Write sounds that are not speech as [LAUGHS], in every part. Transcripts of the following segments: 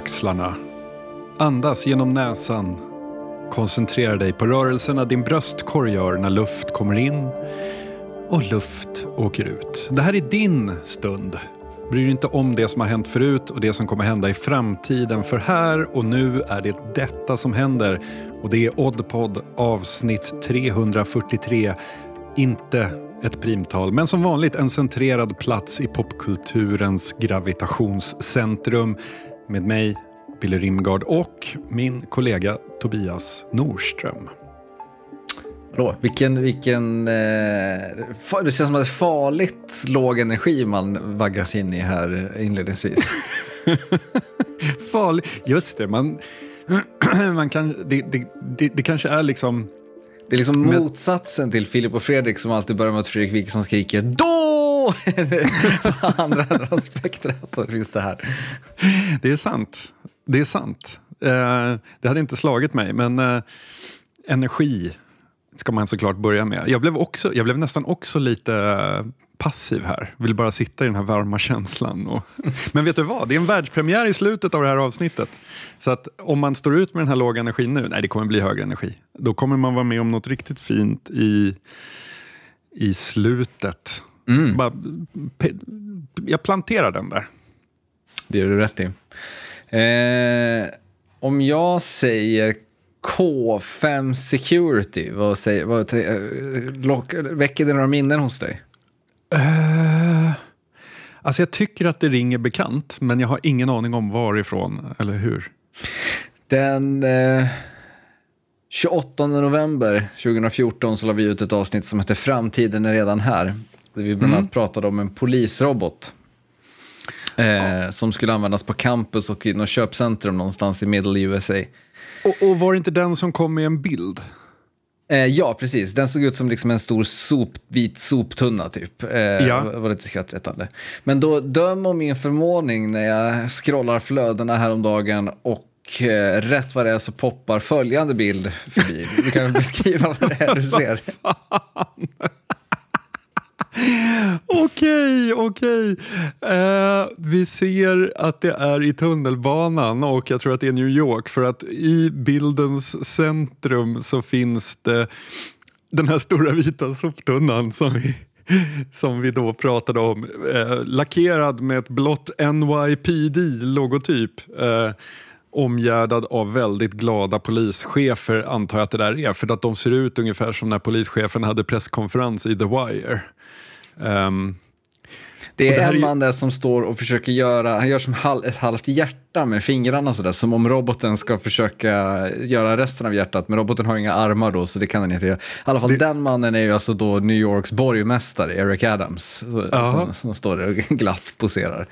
axlarna. Andas genom näsan. Koncentrera dig på rörelserna din bröstkorg gör när luft kommer in och luft åker ut. Det här är din stund. Bry dig inte om det som har hänt förut och det som kommer hända i framtiden. För här och nu är det detta som händer. Och det är Oddpod avsnitt 343. Inte ett primtal, men som vanligt en centrerad plats i popkulturens gravitationscentrum med mig, Billy Rimgard och min kollega Tobias Norström. Hallå, vilken, vilken, eh, det känns som att det är farligt låg energi man vaggas in i här inledningsvis. [LAUGHS] Farligt, just det. Man, [CLEARS THROAT] man kan, det, det, det, det kanske är liksom... Det är liksom motsatsen till Filip och Fredrik som alltid börjar med att Fredrik Wikingsson skriker då! [LAUGHS] andra andra spektrat finns det här. Det är sant. Det är sant. Eh, det hade inte slagit mig, men eh, energi ska man såklart börja med. Jag blev, också, jag blev nästan också lite eh, passiv här. Vill bara sitta i den här varma känslan. Och... [LAUGHS] Men vet du vad? Det är en världspremiär i slutet av det här avsnittet. Så att om man står ut med den här låga energin nu, nej det kommer bli högre energi. Då kommer man vara med om något riktigt fint i, i slutet. Mm. Bara, jag planterar den där. Det gör du rätt i. Eh, om jag säger K5 Security, vad säger, vad, lock, väcker det några minnen hos dig? Uh, alltså jag tycker att det ringer bekant, men jag har ingen aning om varifrån eller hur. Den eh, 28 november 2014 så la vi ut ett avsnitt som heter Framtiden är redan här. Där vi bland annat mm. pratade om en polisrobot. Eh, ja. Som skulle användas på campus och i något köpcentrum någonstans i Middle USA. Och, och var det inte den som kom med en bild? Eh, ja, precis. Den såg ut som liksom en stor sop, vit soptunna typ. Eh, ja. var lite skrattretande. Men då, döm om min förvåning när jag scrollar flödena häromdagen och eh, rätt vad det är så poppar följande bild förbi. Du kan beskriva vad det är du [LAUGHS] ser. Okej, okej. Eh, vi ser att det är i tunnelbanan och jag tror att det är New York för att i bildens centrum så finns det den här stora vita soptunnan som vi, som vi då pratade om. Eh, lackerad med ett blått NYPD-logotyp. Eh, omgärdad av väldigt glada polischefer antar jag att det där är. För att de ser ut ungefär som när polischefen hade presskonferens i The Wire. Um, det är en man där som står och försöker göra, han gör som ett halvt hjärta med fingrarna sådär, som om roboten ska försöka göra resten av hjärtat, men roboten har inga armar då, så det kan den inte göra. I alla fall det... den mannen är ju alltså då New Yorks borgmästare, Eric Adams, som, som, står där och [LAUGHS] glatt poserar.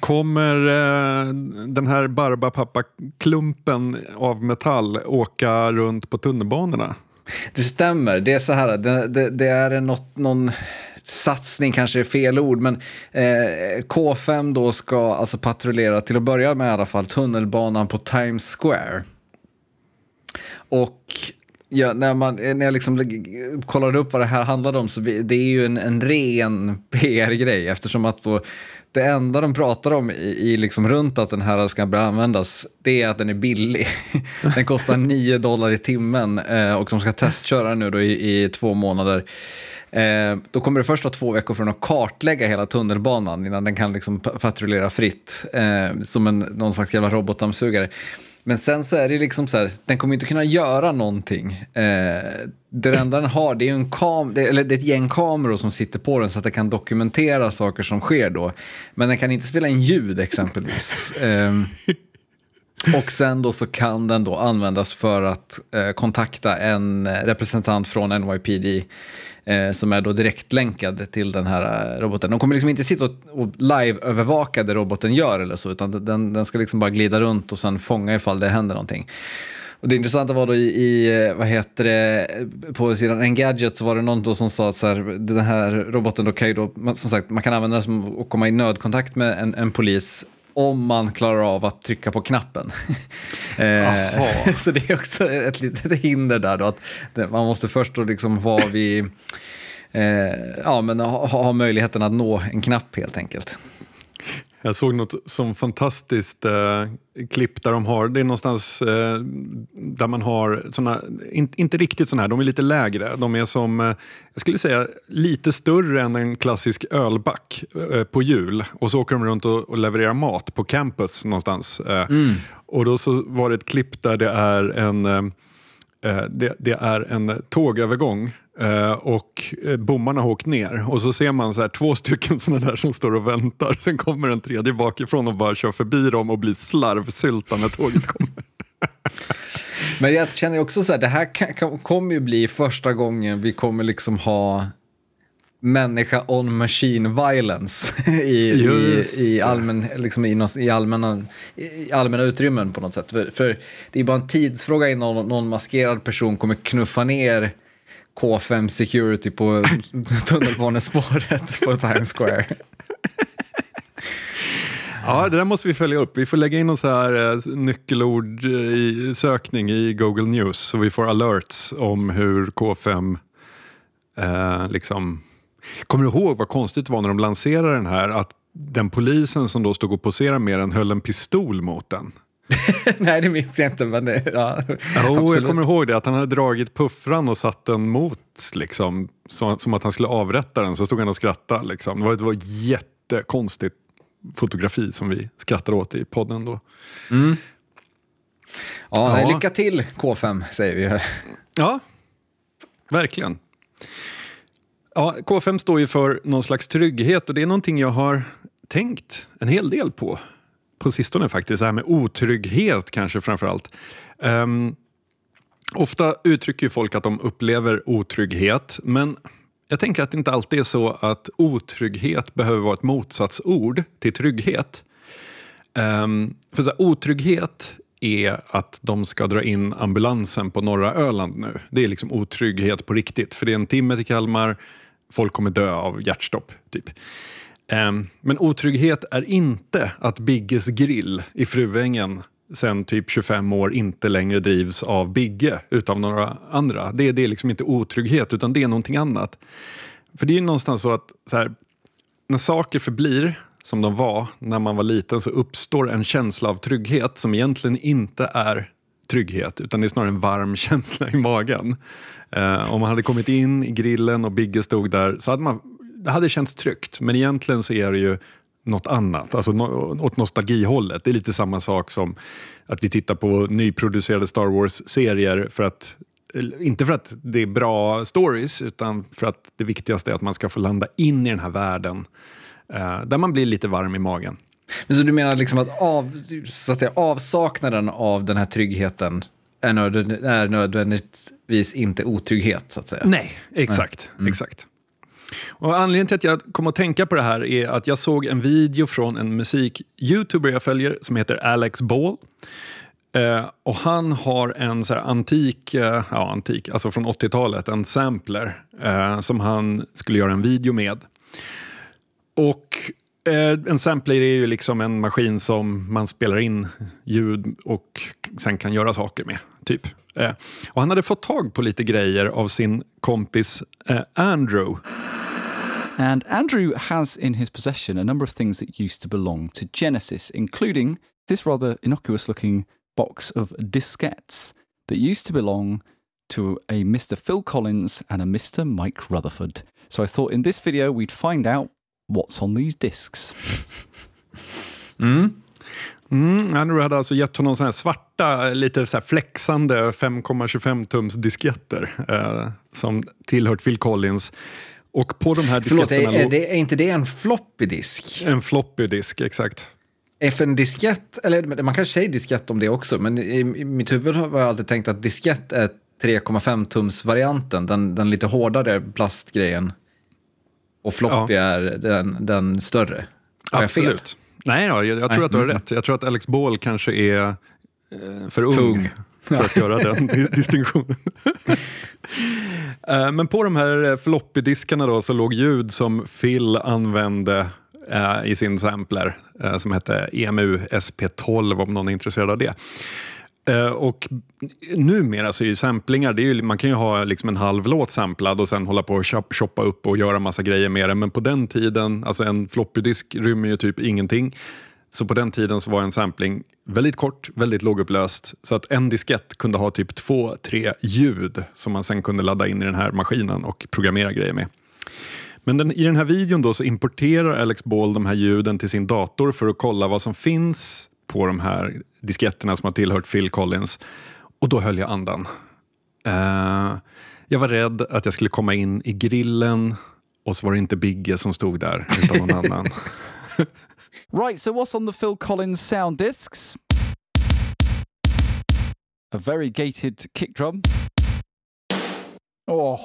Kommer eh, den här Barbapapa-klumpen av metall åka runt på tunnelbanorna? Det stämmer, det är så här, det, det, det är något, någon satsning kanske är fel ord, men eh, K5 då ska alltså patrullera, till att börja med i alla fall, tunnelbanan på Times Square. Och ja, när, man, när jag liksom kollade upp vad det här handlade om så det är ju en, en ren PR-grej eftersom att då, det enda de pratar om i, i liksom runt att den här ska börja användas, det är att den är billig. [LAUGHS] Den kostar 9 dollar i timmen eh, och de ska testköra nu då i, i två månader. Eh, då kommer det först ta två veckor för att kartlägga hela tunnelbanan innan den kan liksom patrullera fritt eh, som en, någon slags jävla robotdammsugare. Men sen så är det liksom så här, den kommer inte kunna göra någonting. Eh, det enda den har det är, en kam eller det är ett gäng kameror som sitter på den så att den kan dokumentera saker som sker då. Men den kan inte spela in ljud exempelvis. [LAUGHS] Eh, och sen då så kan den då användas för att eh, kontakta en representant från NYPD eh, som är då direktlänkad till den här eh, roboten. De kommer liksom inte sitta och, och live-övervaka det roboten gör eller så, utan den, den ska liksom bara glida runt och sen fånga ifall det händer någonting. Och det intressanta var då i, i, eh, vad heter det, på sidan Engadget så var det någon då som sa att så här, den här roboten då kan ju då, som sagt, man kan använda den som att komma i nödkontakt med en, en polis om man klarar av att trycka på knappen. [LAUGHS] eh, [LAUGHS] så det är också ett litet hinder där då, att man måste först då liksom vara vid, eh, ja men ha, ha möjligheten att nå en knapp helt enkelt. Jag såg något som fantastiskt eh, klipp där de har, det är någonstans eh, där man har såna, in, inte riktigt sådana här, de är lite lägre. De är som, eh, jag skulle säga lite större än en klassisk ölback eh, på hjul. Och så åker de runt och, och levererar mat på campus någonstans. Eh, Mm. Och då så var det ett klipp där det är en Eh, Eh, det, det är en tågövergång eh, och eh, bommarna har åkt ner och så ser man så här, två stycken [LAUGHS] sådana där som står och väntar. Sen kommer en tredje bakifrån och bara kör förbi dem och blir slarvsylta när tåget kommer. Men jag känner också så här, det här kommer ju bli första gången vi kommer liksom ha människa on machine violence [LAUGHS] i, Just i, i, allmän, liksom i, i, allmänna, i allmänna utrymmen på något sätt. För, för det är bara en tidsfråga innan någon, någon maskerad person kommer knuffa ner K5 Security på [LAUGHS] tunnelbanespåret på Times Square. [LAUGHS] Ja, det där måste vi följa upp. Vi får lägga in någon så här eh, nyckelord eh, i sökning i Google News så vi får alerts om hur K5 eh, liksom... Kommer du ihåg vad konstigt det var när de lanserade den här? Att den polisen som då stod och poserade med den höll en pistol mot den. [LAUGHS] Nej, det minns jag inte, men det, ja, Jo, jag kommer ihåg det. Att han hade dragit puffran och satt den mot, liksom, som, som att han skulle avrätta den. Så stod han och skrattade. Liksom. Det var det var jättekonstigt fotografi som vi skrattade åt i podden då. Ja, nej, Ja. lycka till K5 säger vi. Ja, verkligen. Ja, K5 står ju för någon slags trygghet och det är någonting jag har tänkt en hel del på på sistone faktiskt. Det här med otrygghet kanske framför allt. Um, ehm, ofta uttrycker ju folk att de upplever otrygghet men jag tänker att det inte alltid är så att otrygghet behöver vara ett motsatsord till trygghet. Um, för så här, otrygghet är att de ska dra in ambulansen på norra Öland nu. Det är liksom otrygghet på riktigt. För det är en timme till Kalmar, folk kommer dö av hjärtstopp. Typ. Ehm, men otrygghet är inte att Bigges grill i Fruängen sen typ 25 år inte längre drivs av Bigge utan några andra. Det, det är liksom inte otrygghet utan det är någonting annat. För det är ju någonstans så att så här, när saker förblir som de var när man var liten så uppstår en känsla av trygghet som egentligen inte är trygghet utan det är snarare en varm [LAUGHS] känsla i magen. Eh, om man hade kommit in i grillen och Bigge stod där så hade man, det hade känts tryggt men egentligen så är det ju något annat, alltså no åt nostalgihållet. Det är lite samma sak som att vi tittar på nyproducerade Star Wars-serier för att inte för att det är bra stories, utan för att det viktigaste är att man ska få landa in i den här världen där man blir lite varm i magen. Men så du menar liksom att, av, så att säga, avsaknaden av den här tryggheten är, nödvändigt, är nödvändigtvis inte otrygghet, så att säga? Nej, exakt. exakt. Och anledningen till att jag kom att tänka på det här är att jag såg en video från en musik-youtuber jag följer som heter Alex Ball. Eh, och han har en så antik, eh, ja antik, alltså från 80-talet, en sampler eh, som han skulle göra en video med. Och eh, en sampler är ju liksom en maskin som man spelar in ljud och sen kan göra saker med. typ. Eh, och han hade fått tag på lite grejer av sin kompis eh, Andrew. And Andrew has in his possession a number of things that used to belong to Genesis, including this rather innocuous looking box of diskettes that used to belong to a Mr. Phil Collins and a Mr. Mike Rutherford. So I thought in this video we'd find out what's on these discs. Mm, Andrew hade alltså gett honom såna här svarta, lite så här flexande 5,25 tums disketter eh, som tillhört Phil Collins. Och på de här Förlåt, disketterna är, är, är inte det en floppy disk? en floppy disk, exakt. FN-diskett, eller man kanske säger diskett om det också, men i, i mitt huvud har jag alltid tänkt att diskett är 3,5 tums varianten, den, den lite hårdare plastgrejen. Och floppy är den, den större. Har? Absolut. Nej, då, jag, jag tror Nej. att du har rätt. Jag tror att Alex Ball kanske är eh, för ung, För ung. för att göra den di- [LAUGHS] distinktionen. Eh, Men på de här eh, floppy-diskarna då så låg ljud som Phil använde i sin sampler som hette EMU SP12 om någon är intresserad av det. Eh, och numera så är ju samplingar, det är ju, man kan ju ha liksom en halv låt samplad och sen hålla på och shoppa upp och göra massa grejer med den. Men på den tiden, alltså en floppydisk rymmer ju typ ingenting. Så på den tiden så var en sampling väldigt kort, väldigt lågupplöst. Så att en diskett kunde ha typ två, tre ljud som man sen kunde ladda in i den här maskinen och programmera grejer med. Men den, i den här videon då så importerar Alex Ball de här ljuden till sin dator för att kolla vad som finns på de här disketterna som har tillhört Phil Collins. Och då höll jag andan. Eh, jag var rädd att jag skulle komma in i grillen och så var det inte Bigge som stod där utan någon [LAUGHS] annan. Right, so what's on the Phil Collins sound discs? A very gated kick drum. Oh.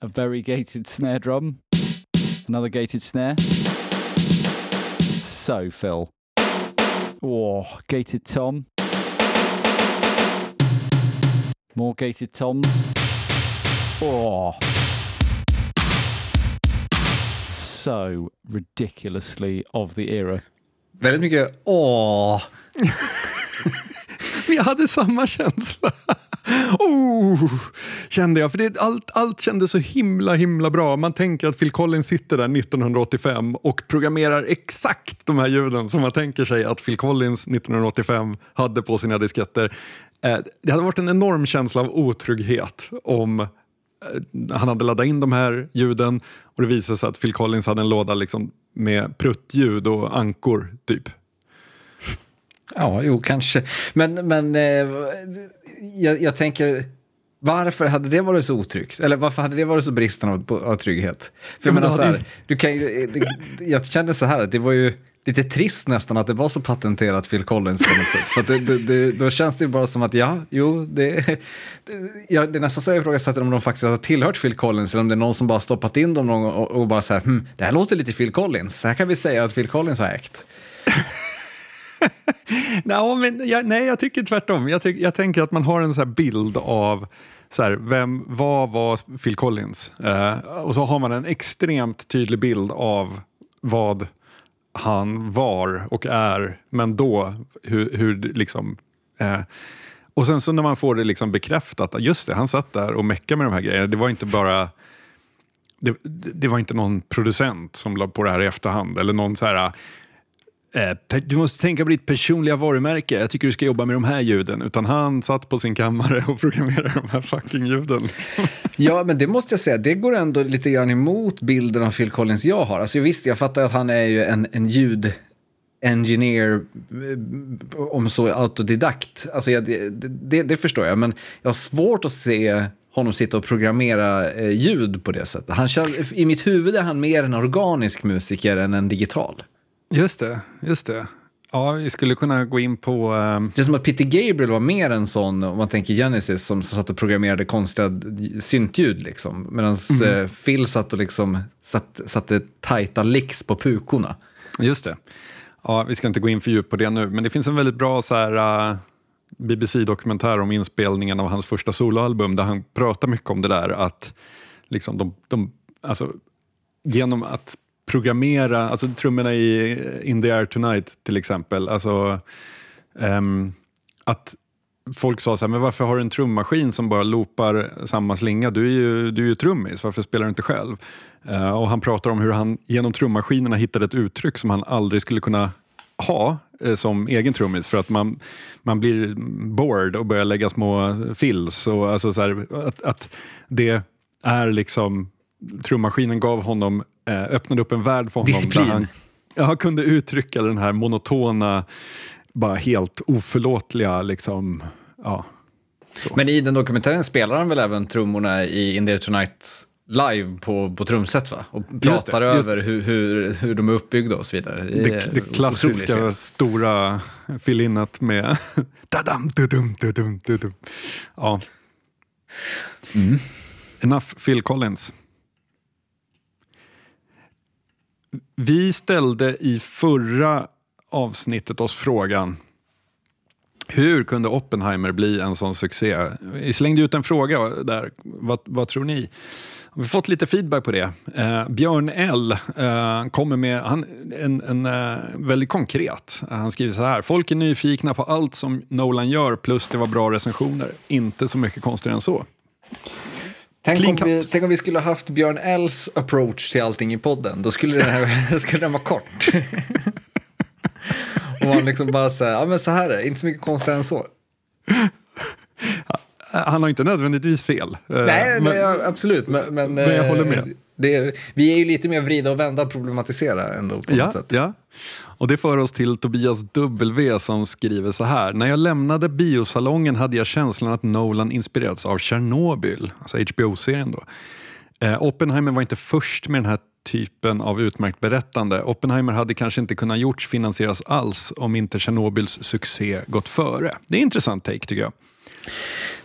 A very gated snare drum. Another gated snare. So, Phil. Oh, gated tom. More gated toms. Oh. So ridiculously of the era. Väldigt mycket åh. Men jag hade samma känsla. Oh, kände jag, för det, allt, allt kändes så himla himla bra. Man tänker att Phil Collins sitter där 1985 och programmerar exakt de här ljuden som man tänker sig att Phil Collins 1985 hade på sina disketter. Eh, det hade varit en enorm känsla av otrygghet om eh, han hade laddat in de här ljuden och det visade sig att Phil Collins hade en låda liksom med pruttljud och ankor typ. Ja, jo, kanske. Men, men eh, jag, jag tänker, varför hade det varit så otryggt? Eller varför hade det varit så bristen av, av trygghet? För jag, men menar, då så hade här, du kan ju, det, jag kände så här att det var ju lite trist nästan att det var så patenterat Phil Collins på något sätt. För att det, det, det, då känns det bara som att ja, jo, det, det, ja, det är nästan så jag ifrågasätter om de faktiskt har tillhört Phil Collins eller om det är någon som bara stoppat in dem och, och bara så här, hm, det här låter lite Phil Collins, så här kan vi säga att Phil Collins har ägt. [LAUGHS] no, men jag, nej, jag tycker tvärtom. Jag, tyck, jag tänker att man har en så bild av så här, vem, vad var Phil Collins? Eh, och så har man en extremt tydlig bild av vad han var och är, men då hur, hur liksom... Eh, och sen så när man får det liksom bekräftat, just det, han satt där och meckade med de här grejerna. Det var inte bara... Det, det var inte någon producent som la på det här i efterhand eller någon så här Eh, du måste tänka på ditt personliga varumärke. Jag tycker du ska jobba med de här ljuden. Utan han satt på sin kammare och programmerade de här fucking ljuden. Liksom. [LAUGHS] ja, men det måste jag säga, det går ändå lite grann emot bilden av Phil Collins jag har. Alltså visst, jag fattar att han är ju en, en ljud engineer, eh, om så autodidakt. Alltså jag, det, det, det, förstår jag, men jag har svårt att se honom sitta och programmera eh, ljud på det sättet. Han, I mitt huvud är han mer en organisk musiker än en digital. Just det, just det. Ja, vi skulle kunna gå in på... Um... Det är som att Peter Gabriel var mer en sån, om man tänker Genesis, som satt och programmerade konstiga syntljud. Liksom. Medan mm. Eh, Phil satt och liksom satt, satte tajta licks på pukorna. Just det. Ja, vi ska inte gå in för djupt på det nu, men det finns en väldigt bra så här, uh, BBC-dokumentär om inspelningen av hans första soloalbum där han pratar mycket om det där att liksom de, de, alltså, genom att programmera, alltså trummorna i In the air tonight till exempel, alltså um, att folk sa så här, men varför har du en trummaskin som bara loopar samma slinga? Du är ju, du är ju trummis, varför spelar du inte själv? Uh, och han pratar om hur han genom trummaskinerna hittade ett uttryck som han aldrig skulle kunna ha eh, som egen trummis för att man, man blir bored och börjar lägga små fills. Och alltså så här, att, att det är liksom trummaskinen gav honom, öppnade upp en värld för honom. Disciplin. Där han ja, kunde uttrycka den här monotona, bara helt oförlåtliga liksom, ja. Så. Men i den dokumentären spelar han väl även trummorna i In there tonight live på, på trumset va? Och pratar det, över hur, hur, hur de är uppbyggda och så vidare. Det, det, det klassiska stora fill-inat med [LAUGHS] dadam, dudum, dudum, dudum. Ja. Mm. Enough Phil Collins. Vi ställde i förra avsnittet oss frågan hur kunde Oppenheimer bli en sån succé? Vi slängde ut en fråga där. Vad, vad tror ni? Vi har fått lite feedback på det. Eh, Björn L eh, kommer med han, en, en eh, väldigt konkret. Han skriver så här. Folk är nyfikna på allt som Nolan gör plus det var bra recensioner. Inte så mycket konstigare än så. Tänk om, vi, tänk om vi skulle ha haft Björn Ls approach till allting i podden. Då skulle den, här, [LAUGHS] skulle den vara kort. [LAUGHS] Och man liksom bara säger, ja men så här är det, inte så mycket konstigare än så. Han har inte nödvändigtvis fel. Eh, Nej, men- men, ja, absolut. Men, men, Men jag eh, håller med. Det, vi är ju lite mer vrida och vända och problematisera ändå på något Ja, sätt. ja. Och det för oss till Tobias W som skriver så här. När jag lämnade biosalongen hade jag känslan att Nolan inspirerats av Tjernobyl, alltså HBO-serien då. Eh, Oppenheimer var inte först med den här typen av utmärkt berättande. Oppenheimer hade kanske inte kunnat gjorts finansieras alls om inte Tjernobyls succé gått före. Det är en intressant take tycker jag.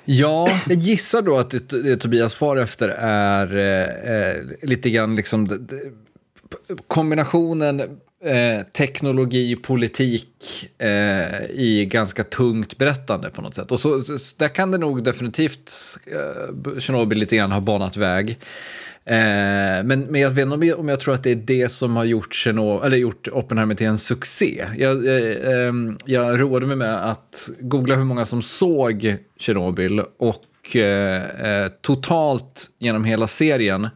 Ja, jag gissar då att det, det Tobias far efter är eh, eh, lite grann liksom det, det, kombinationen eh, teknologi, politik eh, i ganska tungt berättande på något sätt. Och så, så där kan det nog definitivt eh, Tjernobyl lite grann ha banat väg. Eh, men, men jag vet inte om jag, om jag tror att det är det som har gjort, Chernobyl, eller gjort Oppenheimer till en succé. Jag, eh, ehm, jag roade mig med att googla hur många som såg Tjernobyl och eh, eh totalt genom hela serien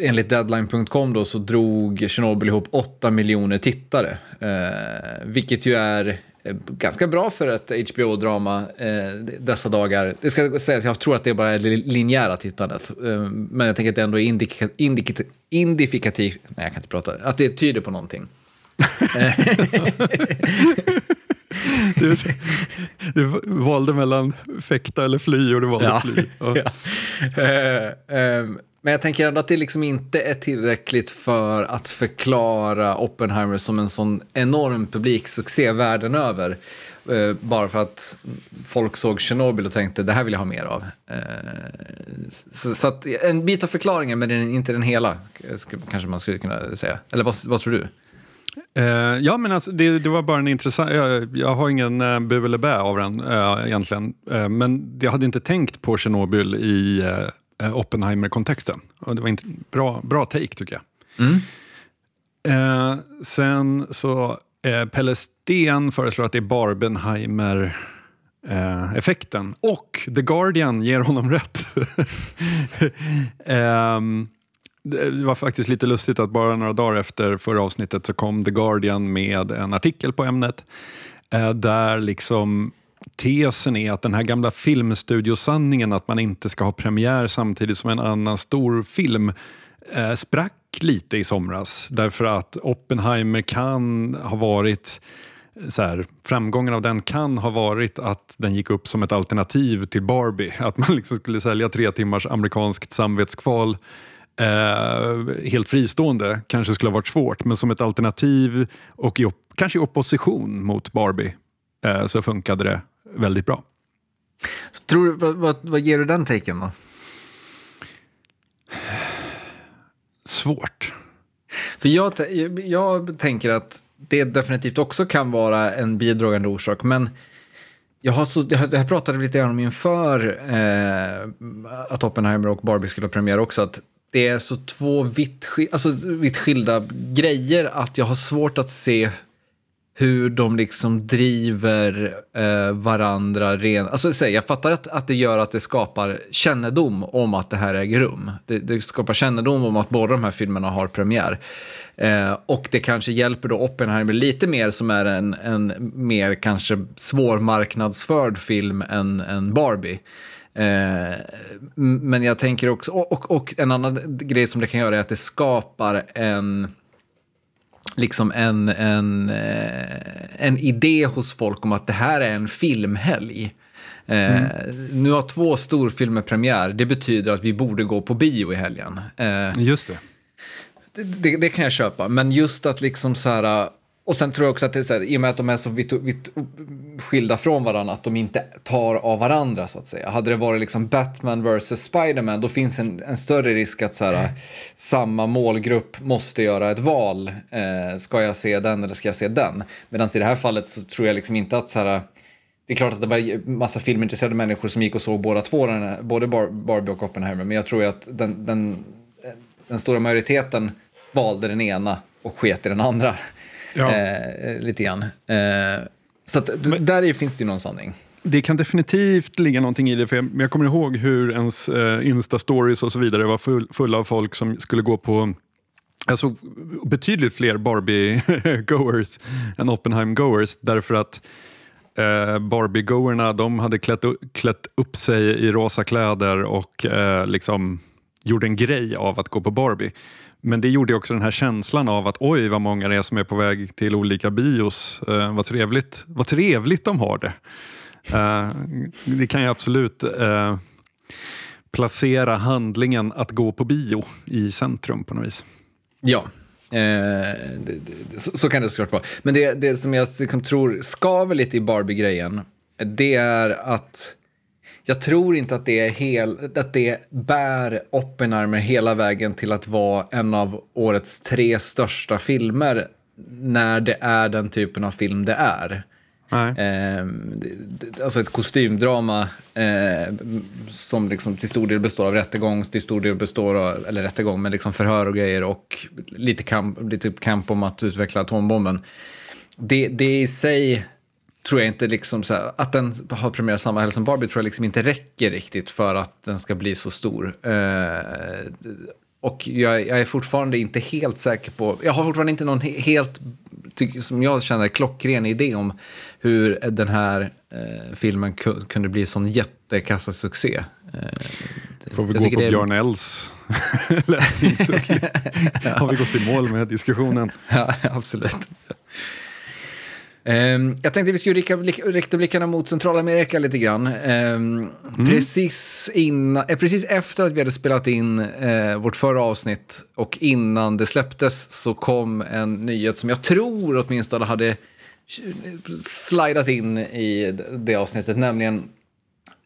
enligt deadline.com då så drog Chernobyl ihop 8 miljoner tittare. Eh, vilket ju är eh, ganska bra för ett HBO-drama eh, dessa dagar. Det ska sägas, jag tror att det bara är det linjära tittandet. Eh, men jag tänker att det ändå är indika, indika, indifikativt, nej jag kan inte prata, att det tyder på någonting. [LAUGHS] Du, du valde mellan fäkta eller fly och du valde Ja. fly. Ja. [LAUGHS] Ja. Eh, eh, men jag tänker ändå att det liksom inte är tillräckligt för att förklara Oppenheimer som en sån enorm publiksuccé världen över. Eh, bara för att folk såg Chernobyl och tänkte det här vill jag ha mer av. Eh, så, så att en bit av förklaringen, men inte den hela, kanske man skulle kunna säga. Eller vad, vad tror du? Uh, ja, men alltså, det, det var bara en intressant... Jag, jag har ingen eh, uh, bu eller bä av den uh, egentligen. Uh, men jag hade inte tänkt på Tjernobyl i uh, Oppenheimer-kontexten. Och det var inte bra, bra take tycker jag. Mm. Eh, sen så eh, Pelle Sten föreslår att det är Barbenheimer eh, effekten och The Guardian ger honom rätt. [LAUGHS] Ehm, det var faktiskt lite lustigt att bara några dagar efter förra avsnittet så kom The Guardian med en artikel på ämnet eh, där liksom tesen är att den här gamla filmstudiosanningen att man inte ska ha premiär samtidigt som en annan stor film eh, sprack lite i somras. Därför att Oppenheimer kan ha varit eh, så här, framgången av den kan ha varit att den gick upp som ett alternativ till Barbie. [LAUGHS] Att man liksom skulle sälja tre timmars amerikanskt samvetskval eh, helt fristående kanske skulle ha varit svårt, men som ett alternativ och i kanske i opposition mot Barbie eh, så funkade det väldigt bra. Tror, vad, vad, vad ger du den taken då? Svårt. För jag, jag tänker att det definitivt också kan vara en bidragande orsak, men jag har, så, det här pratade vi lite grann om inför eh, att Oppenheimer och Barbie skulle ha premiär också, att det är så två vitt, alltså, vitt skilda grejer att jag har svårt att se hur de liksom driver eh, varandra ren... Alltså så, jag fattar att, att det gör att det skapar kännedom om att det här äger rum. Det, det skapar kännedom om att båda de här filmerna har premiär. Eh, och det kanske hjälper då Oppenheimer lite mer som är en, en mer kanske svårmarknadsförd film än, än Barbie. Eh, men jag tänker också, och, och, och en annan grej som det kan göra är att det skapar en liksom en, en, eh, en idé hos folk om att det här är en filmhelg. Eh, Nu har två storfilmer premiär, det betyder att vi borde gå på bio i helgen. Eh, Just det. det, det, det kan jag köpa, men just att liksom så här... Och sen tror jag också att det är så här, i och med att de är så vitt, vitt skilda från varandra, att de inte tar av varandra så att säga. Hade det varit liksom Batman vs. Spiderman, då finns en, en större risk att så här, äh, samma målgrupp måste göra ett val. Eh, ska jag se den eller ska jag se den? Medan i det här fallet så tror jag liksom inte att så här, äh, det är klart att det var massa filmintresserade människor som gick och såg båda två, både Barbie och Oppenheimer, men jag tror ju att den, den, den stora majoriteten valde den ena och sket i den andra. Ja. Eh, lite grann. Eh, så att, där i finns det ju någon sanning. Det kan definitivt ligga någonting i det, för jag, jag kommer ihåg hur ens eh, Insta-stories och så vidare var full, fulla av folk som skulle gå på jag såg betydligt fler Barbie-goers [LAUGHS] än Oppenheim-goers därför att eh, Barbie-goerna de hade klätt, klätt upp sig i rosa kläder och eh, liksom gjorde en grej av att gå på Barbie. Men det gjorde också den här känslan av att oj vad många det är som är på väg till olika bios. Eh, vad, trevligt, vad trevligt de har det. Eh, det kan ju absolut eh, placera handlingen att gå på bio i centrum på något vis. Ja, eh, det, det, så, så kan det såklart vara. Men det, det som jag liksom tror skaver lite i Barbie-grejen, det är att jag tror inte att det, är hel, att det bär Oppenheimer hela vägen till att vara en av årets tre största filmer när det är den typen av film det är. Eh, alltså ett kostymdrama eh, som liksom till stor del består av rättegång, till stor del består av, eller rättegång, men liksom förhör och grejer och lite kamp, lite kamp om att utveckla atombomben. Det, det i sig tror jag inte liksom så här, att den har premiär samma helg som Barbie tror jag liksom inte räcker riktigt för att den ska bli så stor. Eh, och jag, jag är fortfarande inte helt säker på, jag har fortfarande inte någon he- helt, som jag känner, klockren idé om hur den här eh, filmen ku- kunde bli sån jättekassasuccé. Eh, Får vi gå på är- Björn Els [LAUGHS] läsning så [LAUGHS] har vi gått i mål med diskussionen. Ja, absolut. Ehm, jag tänkte vi skulle rikta, blick- rikta blickarna mot Centralamerika lite grann. Ehm, precis, innan, eh, precis efter att vi hade spelat in eh, vårt förra avsnitt och innan det släpptes så kom en nyhet som jag tror åtminstone hade slidat in i det avsnittet, nämligen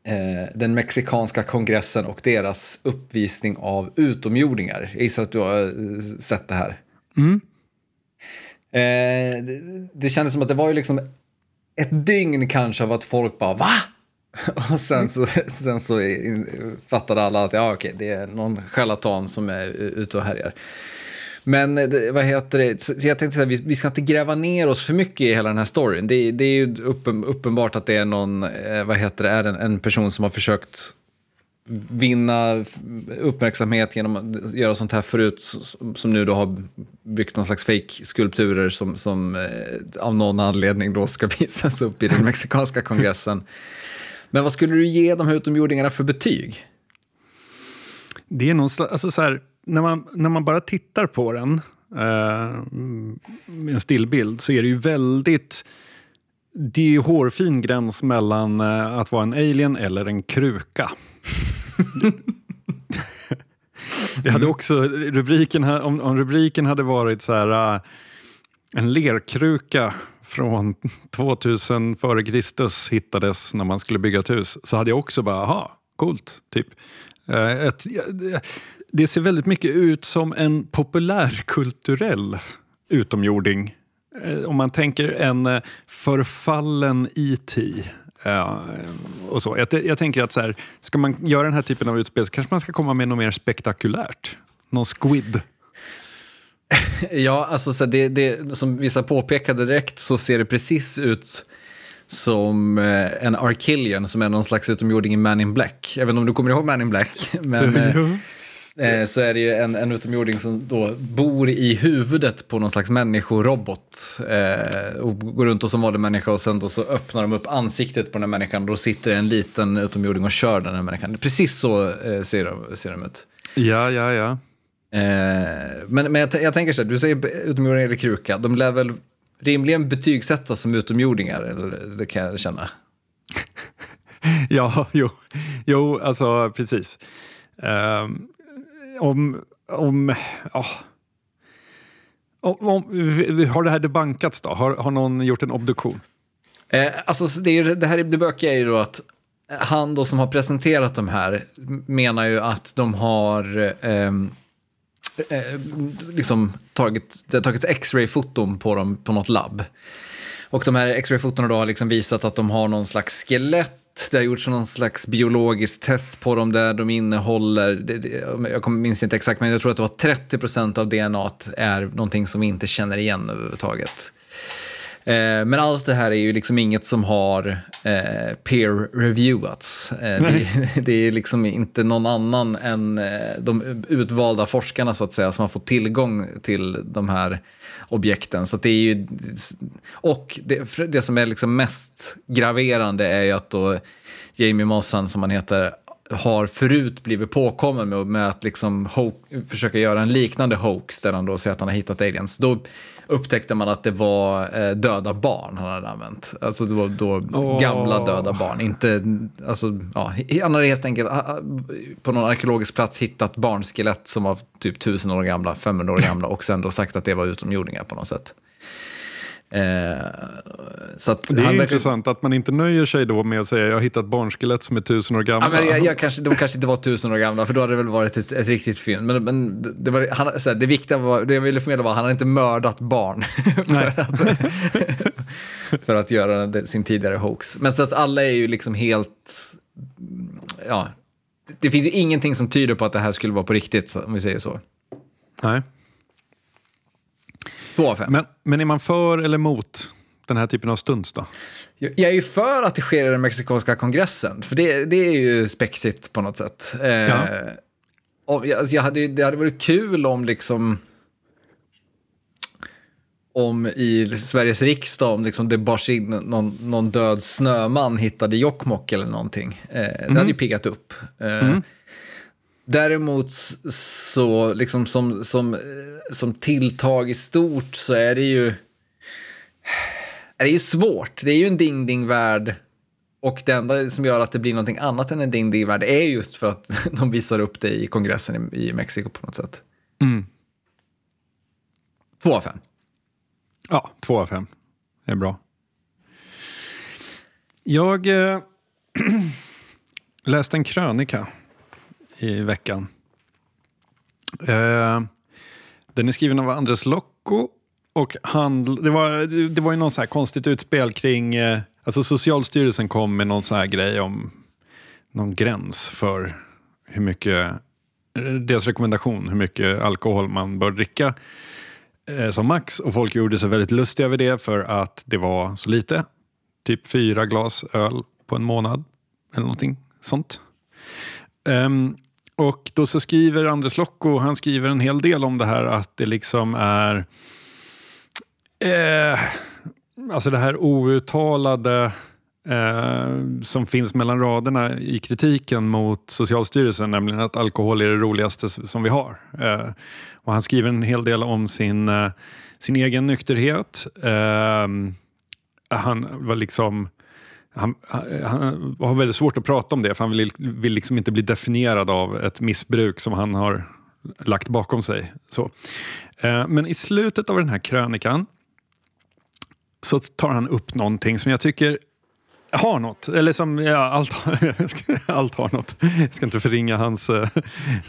eh, den mexikanska kongressen och deras uppvisning av utomjordingar. Jag gissar att du har sett det här. Eh, det, det kändes som att det var ju liksom ett dygn kanske av att folk bara va? [LAUGHS] Och sen så, sen så fattade alla att ja, okej, det är någon charlatan som är ute och härjar. Men det, vad heter det, så jag tänkte så här, vi, vi ska inte gräva ner oss för mycket i hela den här storyn. Det, det är ju uppen, uppenbart att det är någon, eh, vad heter det, är en, en person som har försökt vinna uppmärksamhet genom att göra sånt här förut, som- nu då har byggt någon slags fake skulpturer som, som eh, av någon anledning då ska [LAUGHS] visas upp i den mexikanska kongressen. Men vad skulle du ge de här utomjordingarna för betyg? Det är någon slags, alltså så här, när, man, när man bara tittar på den, eh, med en stillbild, så är det ju väldigt... Det är ju hårfin gräns mellan eh, att vara en alien eller en kruka det hade också, rubriken, om, om rubriken hade varit så här, äh, en lerkruka från 2000 före Kristus hittades när man skulle bygga ett hus, så hade jag också bara, aha, coolt, typ. Eh, ett, det ser väldigt mycket ut som en populärkulturell utomjording. Eh, om man tänker en eh, förfallen IT eh, och så. Jag, jag tänker att så här, ska man göra den här typen av utspel så kanske man ska komma med något mer spektakulärt. Någon squid. [LAUGHS] Ja, alltså så det, det, som vissa påpekade direkt så ser det precis ut som eh, en Arkillian som är någon slags utomjording i Man in Black. Jag vet inte om du kommer ihåg Man in Black, [LAUGHS] men eh, eh, så är det ju en, en utomjording som då bor i huvudet på någon slags människorobot eh, och går runt och som vanlig människa och sen då så öppnar de upp ansiktet på den här människan och då sitter en liten utomjording och kör den här människan. Precis så eh, ser, de, ser de ut. Ja, ja, ja. Eh, men men jag, jag tänker så här, du säger utomjordingar eller kruka, de lär väl rimligen betygsättas som utomjordingar, eller det kan jag känna. [LAUGHS] Ja, jo, jo alltså precis. Ehm, om, om, ja. Om, om, har det här debankats då? Har, har någon gjort en obduktion? Eh, alltså, det, är, det här är det bökiga är ju då att han då som har presenterat de här menar ju att de har ehm, eh, liksom tagit, det har tagits x-ray-foton på dem på något labb. Och de här X-ray-fotona då har liksom visat att de har någon slags skelett. Det har gjorts någon slags biologiskt test på dem där de innehåller, det, det, jag minns inte exakt, men jag tror att det var 30 procent av DNA är någonting som vi inte känner igen överhuvudtaget. Eh, men allt det här är ju liksom inget som har eh, peer-reviewats. Eh, det, [LAUGHS] det, är liksom inte någon annan än de utvalda forskarna så att säga som har fått tillgång till de här objekten. Så det är ju, och det, det som är liksom mest graverande är ju att då Jamie Mossan, som han heter, har förut blivit påkommen med, med att liksom försöka göra en liknande hoax där han då säger att han har hittat aliens. Då upptäckte man att det var eh, döda barn han hade använt. Alltså det var då oh. gamla döda barn. Inte, alltså, ja, han hade helt enkelt på någon arkeologisk plats hittat barnskelett som var typ 1000 år gamla, 500 år gamla och sen då sagt att det var utomjordingar på något sätt. Eh, så att det är han, intressant att man inte nöjer sig då med att säga jag har hittat barnskelett som är tusen år gamla. Ja, men jag, jag kanske, de kanske inte var tusen år gamla för då hade det väl varit ett, ett riktigt fynd. Men, men det, var, han, här, det viktiga var, det jag ville förmedla var att han hade inte mördat barn [LAUGHS] för, att, [LAUGHS] för att göra sin tidigare hoax. Men så att alla är ju liksom helt, ja, det finns ju ingenting som tyder på att det här skulle vara på riktigt om vi säger så. Nej. Två av fem. Men, men är man för eller emot den här typen av stunts då? Jag är ju för att det sker i den mexikanska kongressen, för det, det är ju spexigt på något sätt. Eh, ja. alltså jag hade, det hade varit kul om liksom om i Sveriges riksdag om liksom det bars in någon, någon död snöman hittade Jokkmokk eller någonting. Eh, mm. Det hade ju mhm. piggat upp. Eh, mm. Däremot så, liksom som, som, som tilltag i stort så är det ju är det ju svårt. Det är ju en ding-ding-värld och det enda som gör att det blir någonting annat än en ding-ding-värld är just för att [LAUGHS] de visar upp det i kongressen i, i Mexiko på något sätt. Mm. Två av fem. Ja, två av fem. Det är bra. Jag eh, [CLEARS THROAT] läste en krönika i veckan. Eh, den är skriven av Andres Locco och handl, det, var, det var ju någon så här konstigt utspel kring, eh, alltså Socialstyrelsen kom med någon så här grej om någon gräns för hur mycket, eh, deras rekommendation, hur mycket alkohol man bör dricka eh, som max. Och folk gjorde sig väldigt lustiga över det för att det var så lite. Typ fyra glas öl på en månad eller någonting sånt. Um, och då så skriver Andres Locko, han skriver en hel del om det här att det liksom är eh, alltså det här outtalade eh, som finns mellan raderna i kritiken mot Socialstyrelsen, nämligen att alkohol är det roligaste som vi har. Eh, och han skriver en hel del om sin, eh, sin egen nykterhet. Eh, han var liksom han, han, har väldigt svårt att prata om det, för han vill, vill liksom inte bli definierad av ett missbruk som han har lagt bakom sig. Så. Eh, men i slutet av den här krönikan så tar han upp någonting som jag tycker har något. Eller som, ja, allt, [LAUGHS] allt har något. Jag ska inte förringa hans, eh,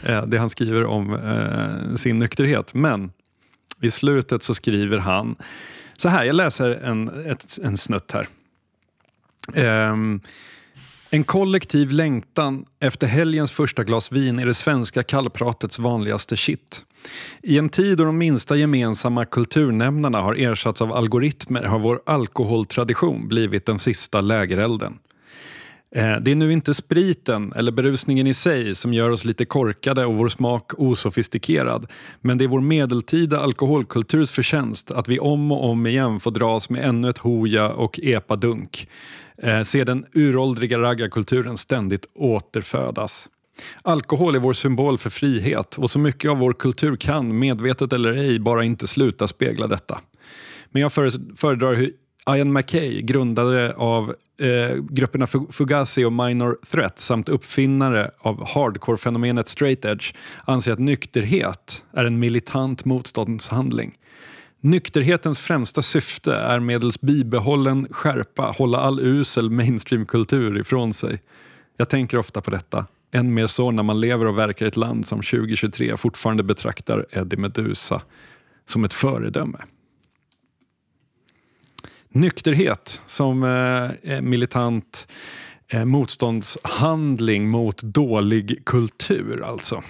eh, det han skriver om eh, sin nykterhet. Men i slutet så skriver han så här, jag läser en, ett, en snutt här. Um, en kollektiv längtan efter helgens första glas vin är det svenska kallpratets vanligaste shit. I en tid då de minsta gemensamma kulturnämnarna har ersatts av algoritmer har vår alkoholtradition blivit den sista lägerelden. Eh, det är nu inte spriten eller berusningen i sig som gör oss lite korkade och vår smak osofistikerad. Men det är vår medeltida alkoholkulturs förtjänst att vi om och om igen får dras med ännu ett hoja och epadunk eh, ser den uråldriga raggarkulturen ständigt återfödas. Alkohol är vår symbol för frihet och så mycket av vår kultur kan, medvetet eller ej, bara inte sluta spegla detta. Men jag föredrar hur Ian McKay, grundare av eh, grupperna Fugazi och Minor Threat samt uppfinnare av hardcore-fenomenet straight edge, anser att nykterhet är en militant motståndshandling. Nykterhetens främsta syfte är medels bibehållen skärpa hålla all usel mainstreamkultur ifrån sig. Jag tänker ofta på detta. Än mer så när man lever och verkar i ett land som 2023 fortfarande betraktar Eddie Medusa som ett föredöme nykterhet som eh, militant eh, motståndshandling mot dålig kultur alltså.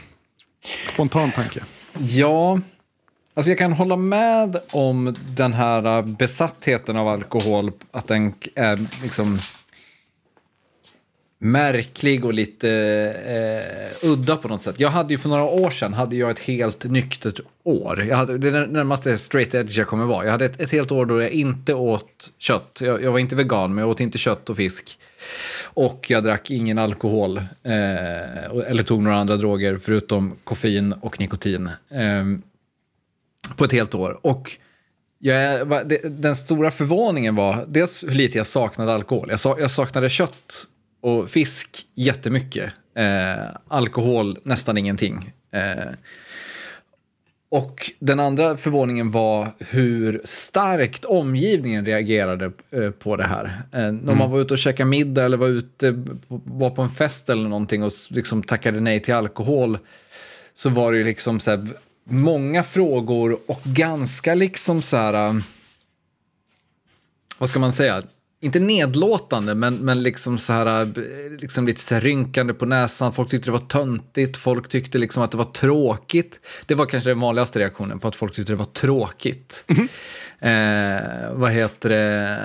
Spontan tanke. Ja, alltså jag kan hålla med om den här eh, besattheten av alkohol, att den är liksom märklig och lite eh, udda på något sätt. Jag hade ju för några år sedan hade jag ett helt nyktert år. Jag hade, det är närmaste straight edge jag kommer vara. Jag hade ett, ett helt år då jag inte åt kött. Jag, jag, var inte vegan, men jag åt inte kött och fisk. Och jag drack ingen alkohol eh, eller tog några andra droger förutom koffein och nikotin eh, på ett helt år. Och jag, den stora förvåningen var dels hur lite jag saknade alkohol. Jag, jag saknade kött och fisk jättemycket. Eh, alkohol nästan ingenting. Eh, och den andra förvåningen var hur starkt omgivningen reagerade eh, på det här. Eh, mm. När man var ute och käkade middag eller var ute var på en fest eller någonting och liksom tackade nej till alkohol så var det ju liksom så här, många frågor och ganska liksom så här... Eh, vad ska man säga? Inte nedlåtande, men, men liksom så här, liksom lite så här rynkande på näsan. Folk tyckte det var töntigt, folk tyckte liksom att det var tråkigt. Det var kanske den vanligaste reaktionen på att folk tyckte det var tråkigt. Mm -hmm. eh, vad heter det?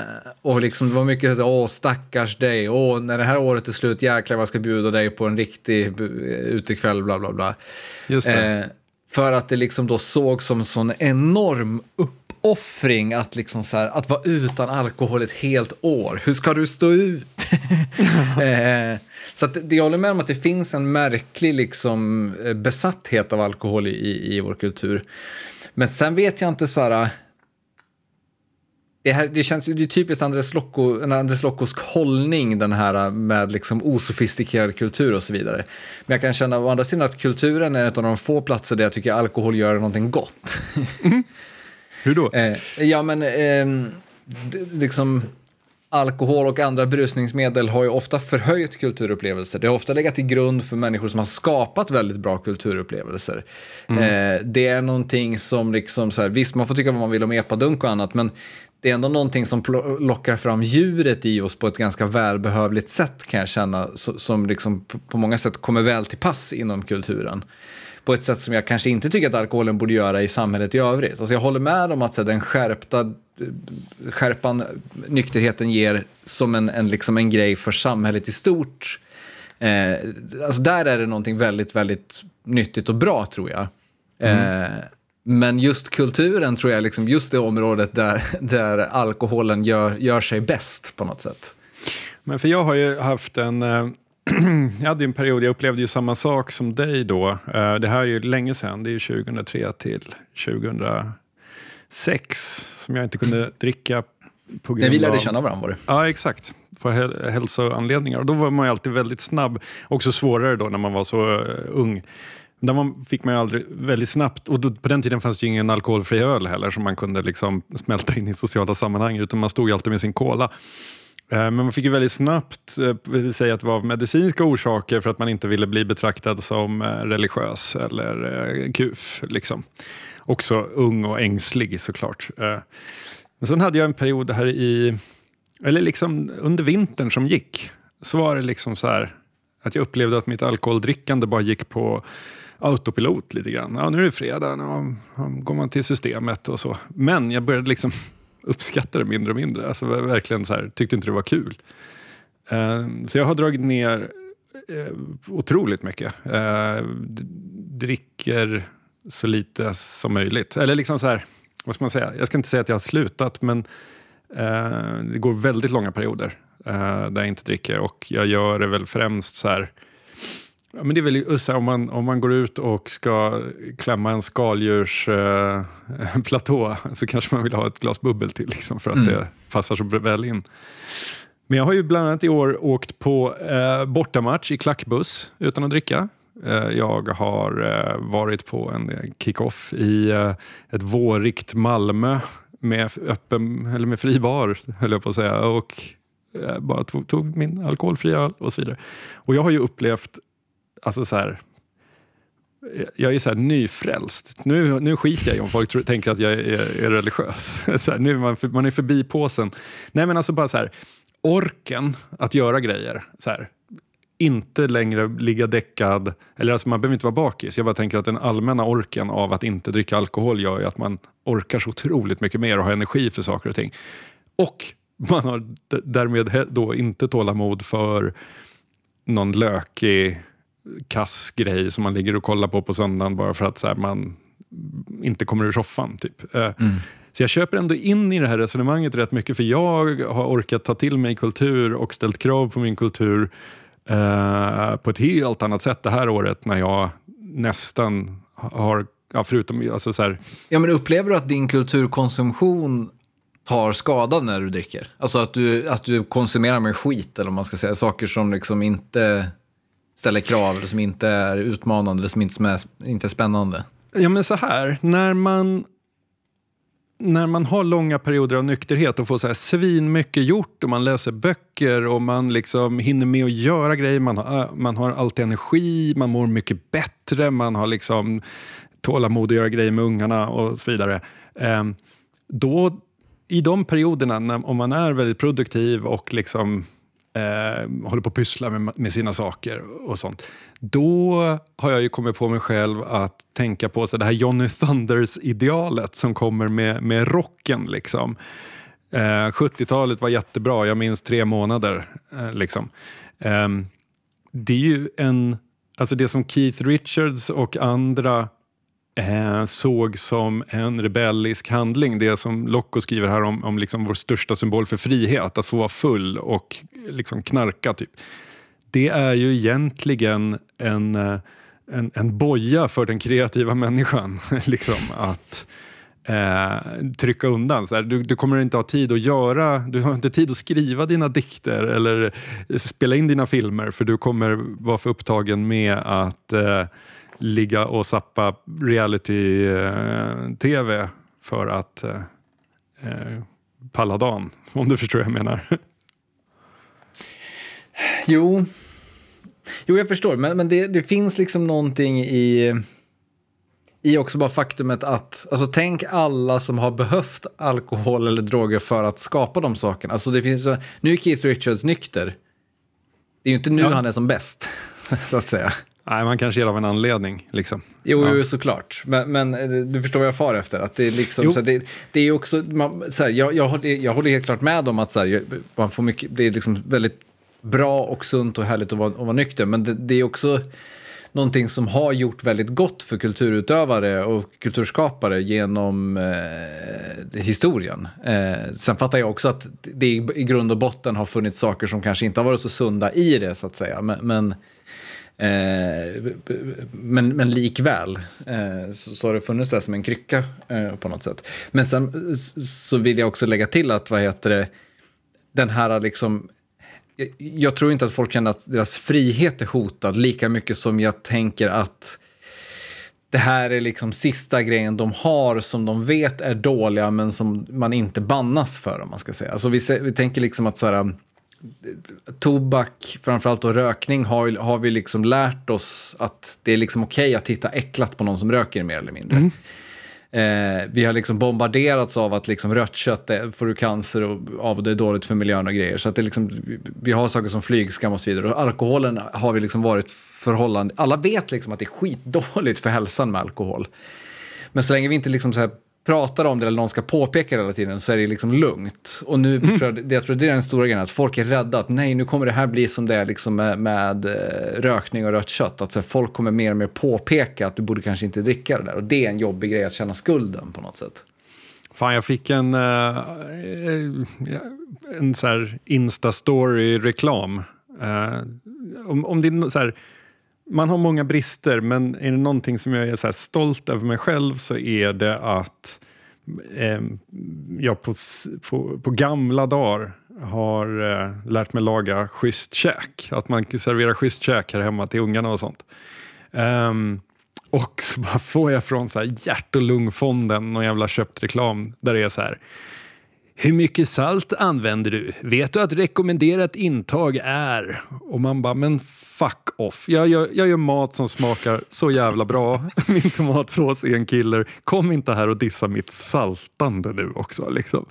Och liksom det var mycket så åh stackars dig, åh när det här året är slut, jäklar vad jag ska bjuda dig på en riktig utekväll, bla bla bla. Just. Eh, för att det liksom då såg som en sån enorm upp uppoffring att, liksom så här, att vara utan alkohol ett helt år. Hur ska du stå ut? [LAUGHS] eh, så att, jag håller med om att det finns en märklig liksom, eh, besatthet av alkohol i, i vår kultur. Men sen vet jag inte så här... Det, här, det känns det är typiskt Andres, Locco, Andres Loccos hållning, den här med liksom osofistikerad kultur och så vidare. Men jag kan känna å andra sidan att kulturen är ett av de få platser där jag tycker alkohol gör någonting gott. Mm. Hur då? Eh, ja, men eh, liksom alkohol och andra berusningsmedel har ju ofta förhöjt kulturupplevelser. Det har ofta legat till grund för människor som har skapat väldigt bra kulturupplevelser. Mm. Eh, det är någonting som, liksom så här, visst man får tycka vad man vill om epadunk och annat, men det är ändå någonting som lockar fram djuret i oss på ett ganska välbehövligt sätt kan jag känna, som liksom på många sätt kommer väl till pass inom kulturen på ett sätt som jag kanske inte tycker att alkoholen borde göra i samhället i övrigt. Alltså jag håller med om att så, den skärpta skärpan nykterheten ger som en, en, liksom en grej för samhället i stort. Eh, alltså där är det någonting väldigt, väldigt nyttigt och bra tror jag. Mm. Eh, men just kulturen tror jag, liksom just det området där, [LAUGHS] där alkoholen gör, gör sig bäst på något sätt. Men för jag har ju haft en eh, [CLEARS THROAT] jag hade en period, jag upplevde ju samma sak som dig då. Uh, det här är ju länge sedan, det är ju 2003 till 2006 som jag inte kunde dricka på grund När vi lärde känna varandra var det. Ja, exakt. För hälsoanledningar. Och då var man ju alltid väldigt snabb. Också svårare då när man var så uh, ung. Där man fick man ju aldrig väldigt snabbt, och då, på den tiden fanns det ju ingen alkoholfri öl heller som man kunde liksom smälta in i sociala sammanhang, utan man stod ju alltid med sin cola. Eh, men man fick ju väldigt snabbt eh, säga att det var av medicinska orsaker för att man inte ville bli betraktad som eh, religiös eller kuf. Liksom. Också ung och ängslig såklart. Men sen hade jag en period här i, eller liksom under vintern som gick, så var det liksom så här att jag upplevde att mitt alkoholdrickande bara gick på autopilot lite grann. Ja, nu är det fredag, nu går man till systemet och så. Men jag började liksom uppskattade det mindre och mindre. Alltså verkligen så här, tyckte inte det var kul. Uh, så jag har dragit ner uh, otroligt mycket. Uh, dricker så lite som möjligt. Eller liksom så här, vad ska man säga? Jag ska inte säga att jag har slutat, men det går väldigt långa perioder där jag inte dricker. Och jag gör det väl främst så här Ja, men det är väl Ussa, om man, om man går ut och ska klämma en skaldjursplatå eh, [LAUGHS] så kanske man vill ha ett glas bubbel till liksom, för att mm. det passar så väl in. Men jag har ju bland annat i år åkt på eh, bortamatch i klackbuss utan att dricka. Eh, jag har eh, varit på en kick-off i eh, ett vårigt Malmö med, öppen, eller med fri bar, höll jag på att säga. Och eh, bara tog, tog min alkoholfria öl och så vidare. Och jag har ju upplevt alltså så här, jag är så här nyfrälst. Nu, nu skiter jag i om folk tror, tänker att jag är, är religiös. [LAUGHS] Så här, nu är man, man är förbi påsen. Nej men alltså bara så här, orken att göra grejer. Så här, inte längre ligga däckad, eller alltså man behöver inte vara bakis. Jag bara tänker att den allmänna orken av att inte dricka alkohol gör ju att man orkar så otroligt mycket mer och har energi för saker och ting. Och man har därmed då inte tålamod för någon lökig kass grej som man ligger och kollar på på söndagen bara för att så här, man inte kommer ur soffan. Typ. Eh, mm. Så jag köper ändå in i det här resonemanget rätt mycket för jag har orkat ta till mig kultur och ställt krav på min kultur eh, på ett helt annat sätt det här året när jag nästan har, ja, förutom alltså så här, Ja men upplever du att din kulturkonsumtion tar skada när du dricker? Alltså att du, att du konsumerar med skit eller om man ska säga, saker som liksom inte ställer krav eller som inte är utmanande eller som inte är, inte är spännande? Ja men så här, när man när man har långa perioder av nykterhet och får så här svin mycket gjort och man läser böcker och man liksom hinner med att göra grejer, man har, äh, man har alltid energi, man mår mycket bättre, man har liksom tålamod att göra grejer med ungarna och så vidare. Ehm, då, I de perioderna, när, om man är väldigt produktiv och liksom eh, håller på att pyssla med, med, sina saker och sånt. Då har jag ju kommit på mig själv att tänka på så det här Johnny Thunders-idealet som kommer med, med rocken. Liksom. Eh, 70-talet var jättebra, jag minns tre månader. Eh, liksom. Eh, det är ju en, alltså det som Keith Richards och andra eh, såg som en rebellisk handling. Det som Locko skriver här om, om liksom vår största symbol för frihet, att få vara full och liksom knarka. Typ. Det är ju egentligen en, eh, en, en boja för den kreativa människan. [LAUGHS] liksom, att eh, trycka undan. Så här, du, du, kommer inte ha tid att göra, du har inte tid att skriva dina dikter eller spela in dina filmer för du kommer vara för upptagen med att eh, ligga och sappa reality-tv för att eh, eh, palla dagen, [LAUGHS] om du förstår vad jag menar. Jo, jo jag förstår, men, men det, det finns liksom någonting i i också bara faktumet att, alltså tänk alla som har behövt alkohol eller droger för att skapa de sakerna. Alltså det finns, nu är Keith Richards nykter. Det är ju inte nu ja. han är som bäst, [LAUGHS] så att säga. Nej, man kanske ger av en anledning. Liksom. Jo, ja. såklart. Men, men, eh, du förstår vad jag far efter. Att det, är liksom, så det, det är också, man, så här, jag, jag, håller, jag håller helt klart med om att så här, man får mycket, det är liksom väldigt bra och sunt och härligt att vara, att vara nykter. Men det, det är också någonting som har gjort väldigt gott för kulturutövare och kulturskapare genom eh, historien. Eh, sen fattar jag också att det i grund och botten har funnits saker som kanske inte har varit så sunda i det, så att säga. Men, men Eh, men, men likväl eh, så, så har det funnits där som en krycka eh, på något sätt. Men sen så vill jag också lägga till att vad heter det, den här liksom jag, jag tror inte att folk känner att deras frihet är hotad lika mycket som jag tänker att det här är liksom sista grejen de har som de vet är dåliga men som man inte bannas för om man ska säga. Alltså vi, vi tänker liksom att så här, tobak, framförallt då rökning, har, har vi liksom lärt oss att det är liksom okej okay att titta äcklat på någon som röker mer eller mindre. Mm. Eh, vi har liksom bombarderats av att liksom rött kött är, får du cancer och, av det är dåligt för miljön och grejer. Så att det liksom, vi har saker som flygskam och så vidare. Och alkoholen har vi liksom varit förhållande... Alla vet liksom att det är skitdåligt för hälsan med alkohol. Men så länge vi inte liksom så här pratar om det eller någon ska påpeka det hela tiden så är det liksom lugnt. Och nu mm. tror jag, jag tror det är den stora grejen, att folk är rädda att nej, nu kommer det här bli som det är liksom med, med eh, rökning och rött kött. Att så här, folk kommer mer och mer påpeka att du borde kanske inte dricka det där. Och det är en jobbig grej att känna skulden på något sätt. Fan, jag fick en, uh, en så här Insta-story-reklam. Uh, om, om det är så här, man har många brister, men är det någonting som jag är så stolt över mig själv så är det att eh, jag på, på, på, gamla dagar har eh, lärt mig laga schysst käk. Att man kan servera schysst käk här hemma till ungarna och sånt. Um, och så bara får jag från så här hjärt och lungfonden någon jävla köpt reklam där det är så här hur mycket salt använder du? Vet du att rekommenderat intag är... Och man bara, men fuck off. Jag gör, jag gör mat som smakar så jävla bra. [LAUGHS] Min tomatsås är en killer. Kom inte här och dissa mitt saltande nu också. Liksom.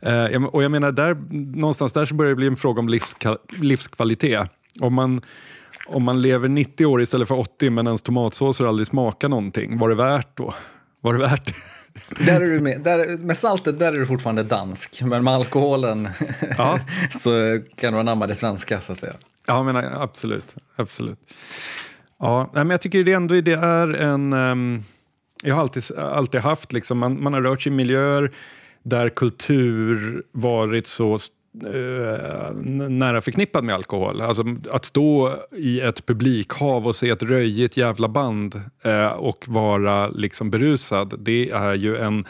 Eh, och jag menar, där, någonstans där så börjar det bli en fråga om livskvalitet. Om man, om man lever 90 år istället för 80 men ens tomatsåser aldrig smakar någonting, var det värt då? Var det värt det? Där är du med, där, med saltet där är du fortfarande dansk, men med alkoholen ja. [LAUGHS] så kan du anamma det svenska så att säga. Ja, men absolut. absolut. Ja, men jag tycker det ändå det är en... Um, jag har alltid, alltid haft, liksom, man, man har rört sig i miljöer där kultur varit så nära förknippad med alkohol. Alltså, att stå i ett publikhav och se ett röjigt jävla band uh, och vara liksom berusad, det är ju en,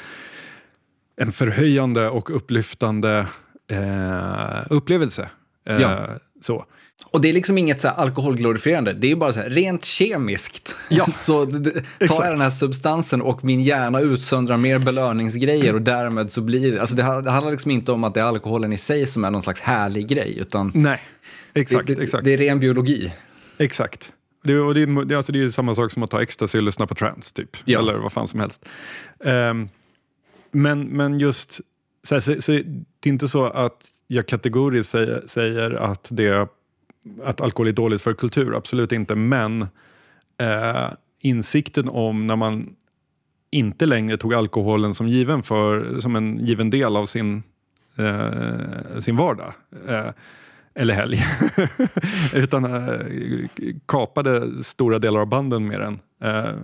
en förhöjande och upplyftande uh, upplevelse. Ja. Så. Och det är liksom inget så alkoholglorifierande, det är bara så här, rent kemiskt. Ja, [LAUGHS] så tar jag den här substansen och min hjärna utsöndrar mer belöningsgrejer och därmed så blir det, alltså det, det handlar liksom inte om att det är alkoholen i sig som är någon slags härlig grej, utan Nej, exakt, det, det, exakt. det är ren biologi. Exakt. Det, och det, det, alltså det är samma sak som att ta ecstasy och lyssna på trance, typ. Ja. Eller vad fan som helst. Um, men, men just, så, här, så, så, det är inte så att jag kategoriskt säger, säger att det att alkohol är dåligt för kultur, absolut inte. Men eh, insikten om när man inte längre tog alkoholen som given, för, som en given del av sin, eh, sin vardag. Eh, eller helg. [LAUGHS] Utan eh, kapade stora delar av banden med den. Eh,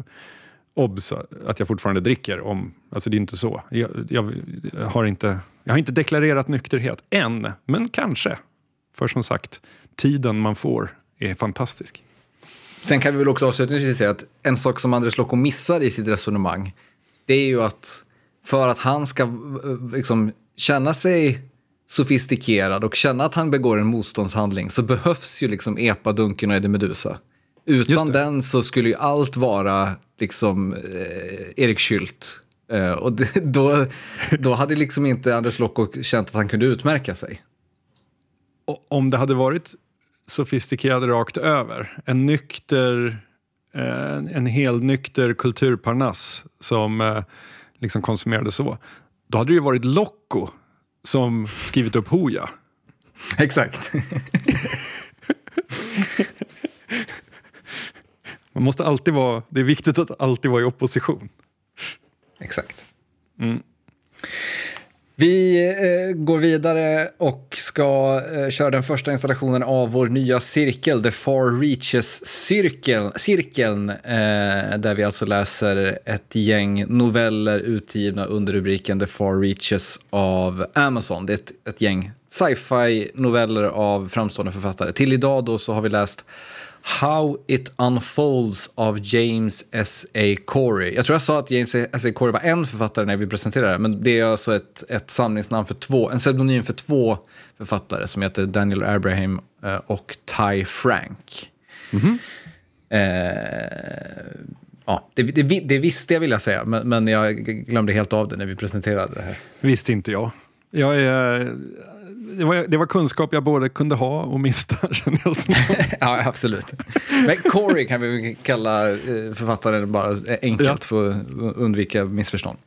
obs att jag fortfarande dricker. Om, alltså det är inte så. Jag, jag, har inte, jag har inte deklarerat nykterhet än, men kanske. För som sagt, tiden man får är fantastisk. Sen kan vi väl också avslutningsvis säga att en sak som Andres Lokko missar i sitt resonemang, det är ju att för att han ska liksom känna sig sofistikerad och känna att han begår en motståndshandling så behövs ju liksom epadunken och Eddie Medusa. Utan den så skulle ju allt vara liksom eh, Erik Schült. Eh, och det, [LAUGHS] då, då hade liksom inte Anders Lokko känt att han kunde utmärka sig. Och om det hade varit sofistikerade rakt över. En nykter, eh, en helnykter kulturparnass som eh, liksom konsumerade så. Då hade det ju varit Locko som skrivit upp Hoja. [LAUGHS] Exakt. [LAUGHS] Man måste alltid vara, det är viktigt att alltid vara i opposition. Exakt. Mm. Vi eh, går vidare och ska eh, köra den första installationen av vår nya cirkel, The Far Reaches-cirkeln, cirkeln, eh, där vi alltså läser ett gäng noveller utgivna under rubriken The Far Reaches av Amazon. Det är ett, ett gäng sci-fi noveller av framstående författare. Till idag då så har vi läst How It Unfolds av James S.A. Corey. Jag tror jag sa att James S.A. Corey var en författare när vi presenterade det, men det är alltså ett, ett samlingsnamn för två, en pseudonym för två författare som heter Daniel Abraham eh, och Ty Frank. Mm -hmm. eh, ja, det, det, det, visste jag vill jag säga, men, men jag glömde helt av det när vi presenterade det här. Visste inte jag. Jag är det, var, det var kunskap jag både kunde ha och mista, [LAUGHS] känner jag. [LAUGHS] ja, absolut. Men Corey kan vi kalla eh, författaren bara enkelt ja. för att undvika missförstånd.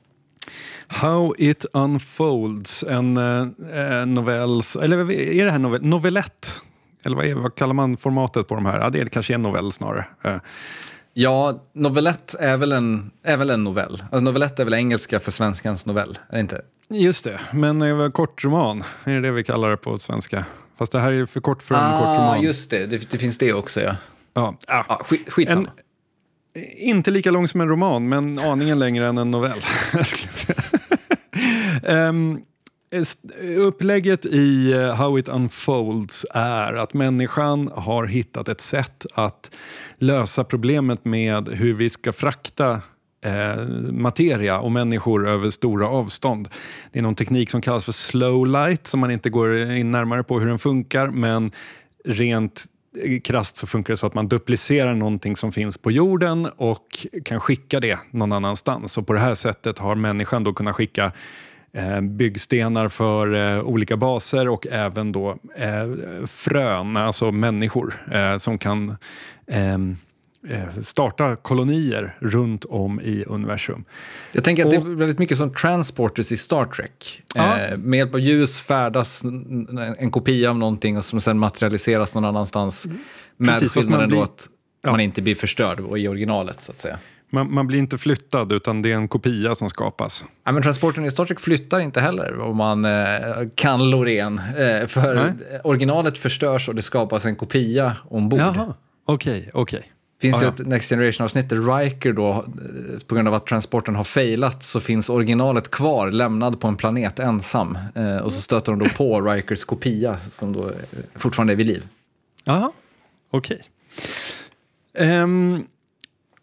How it unfolds, en eh, novell, eller är det här novell, novellett? Eller vad, är, vad kallar man formatet på de här? Ja, det är kanske en novell snarare. Eh. Ja, novellett är väl en, är väl en novell. Alltså, novellett är väl engelska för svenskans novell, är det inte? Just det, men det kortroman, är det det vi kallar det på svenska? Fast det här är för kort för en ah, kortroman. just det. det. det. finns det också ja. Ja, ah. ah skit, skitsamma. En, inte lika lång som en roman, men aningen längre än en novell. [LAUGHS] um, [LAUGHS] Upplägget i eh, How it unfolds är att människan har hittat ett sätt att lösa problemet med hur vi ska frakta eh, materia och människor över stora avstånd. Det är någon teknik som kallas för slow light som man inte går in närmare på hur den funkar men rent eh, krasst så funkar det så att man duplicerar någonting som finns på jorden och kan skicka det någon annanstans. Och på det här sättet har människan då kunnat skicka byggstenar för eh, olika baser och även då eh, frön, alltså människor eh, som kan ehm, eh, starta kolonier runt om i universum. Jag tänker att det Och- är väldigt mycket som transporters i Star Trek. Ja. Eh, med hjälp av ljus färdas en, kopia av någonting och som sen materialiseras någon annanstans. Med Precis, fast skillnaden då att man inte blir förstörd och i originalet så att säga. Man, man blir inte flyttad utan det är en kopia som skapas. Ja, men transporten i Star Trek flyttar inte heller om man eh, kan Loreen. Eh, för Nej. originalet förstörs och det skapas en kopia ombord. okej, okej. finns Ja, ju ja. ett Next Generation-avsnitt där Riker då, eh, på grund av att transporten har failat, så finns originalet kvar, lämnad på en planet ensam. Eh, och så stöter de då på [LAUGHS] Rikers kopia som då eh, fortfarande är vid liv. Jaha, okej. Ehm,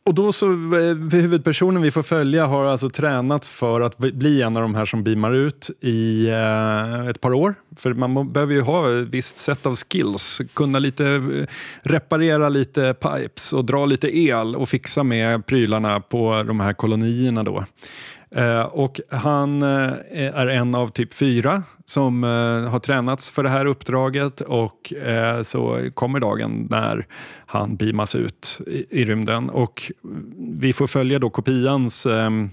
och då så, eh, huvudpersonen vi får följa har alltså tränat för att bli en av de här som beamar ut i eh, ett par år. För man behöver ju ha ett visst sätt av skills, kunna lite eh, reparera lite pipes och dra lite el och fixa med prylarna på de här kolonierna då. Eh, och han eh, är en av typ fyra som eh, har tränats för det här uppdraget och eh, så kommer dagen när han beamas ut i, i rymden och vi får följa då kopians ehm,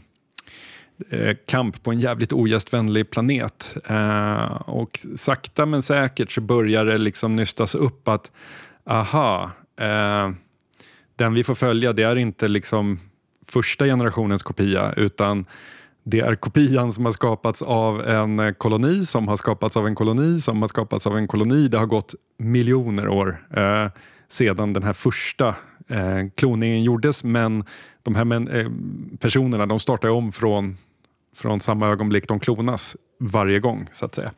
eh, kamp på en jävligt ogästvänlig planet. Eh, och sakta men säkert så börjar det liksom nystas upp att aha, den vi får följa det är inte liksom första generationens kopia utan det är kopian som har skapats av en eh, koloni som har skapats av en koloni som har skapats av en koloni. Det har gått miljoner år eh, sedan den här första eh, kloningen gjordes men de här men, eh, personerna de startar om från, från samma ögonblick de klonas varje gång så att säga.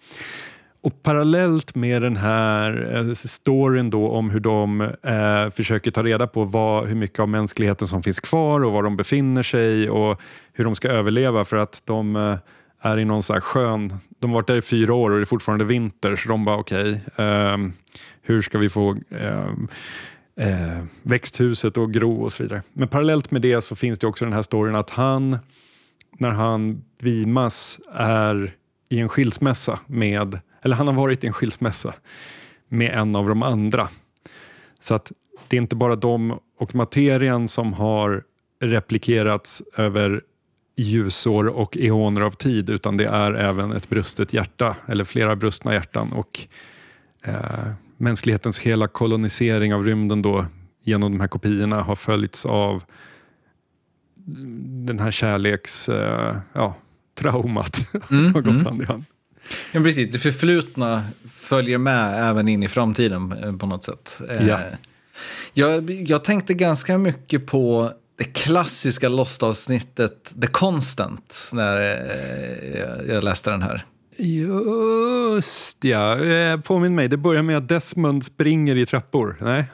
Och parallellt med den här eh, storyn då om hur de eh, försöker ta reda på vad, hur mycket av mänskligheten som finns kvar och var de befinner sig och hur de ska överleva för att de eh, är i någon så här skön... De har varit där i fyra år och det är fortfarande vinter så de bara okej, ehm, hur ska vi få ehm, eh, växthuset att gro och så vidare. Men parallellt med det så finns det också den här storyn att han, när han vimas är i en skilsmässa med, eller han har varit i en skilsmässa med en av de andra. Så att det är inte bara de och materian som har replikerats över ljusår och eoner av tid utan det är även ett brustet hjärta eller flera brustna hjärtan och eh, mänsklighetens hela kolonisering av rymden då genom de här kopiorna har följts av den här kärleks... Eh, ja, traumat [LAUGHS] Mm, har gått mm. hand i hand. Ja, precis. Det förflutna följer med även in i framtiden eh, på något sätt. Eh, Ja. Jag, jag tänkte ganska mycket på det klassiska Lost-avsnittet The Constant när eh, jag- jag läste den här. Just ja, eh, påminn mig. Det börjar med att Desmond springer i trappor. Nej?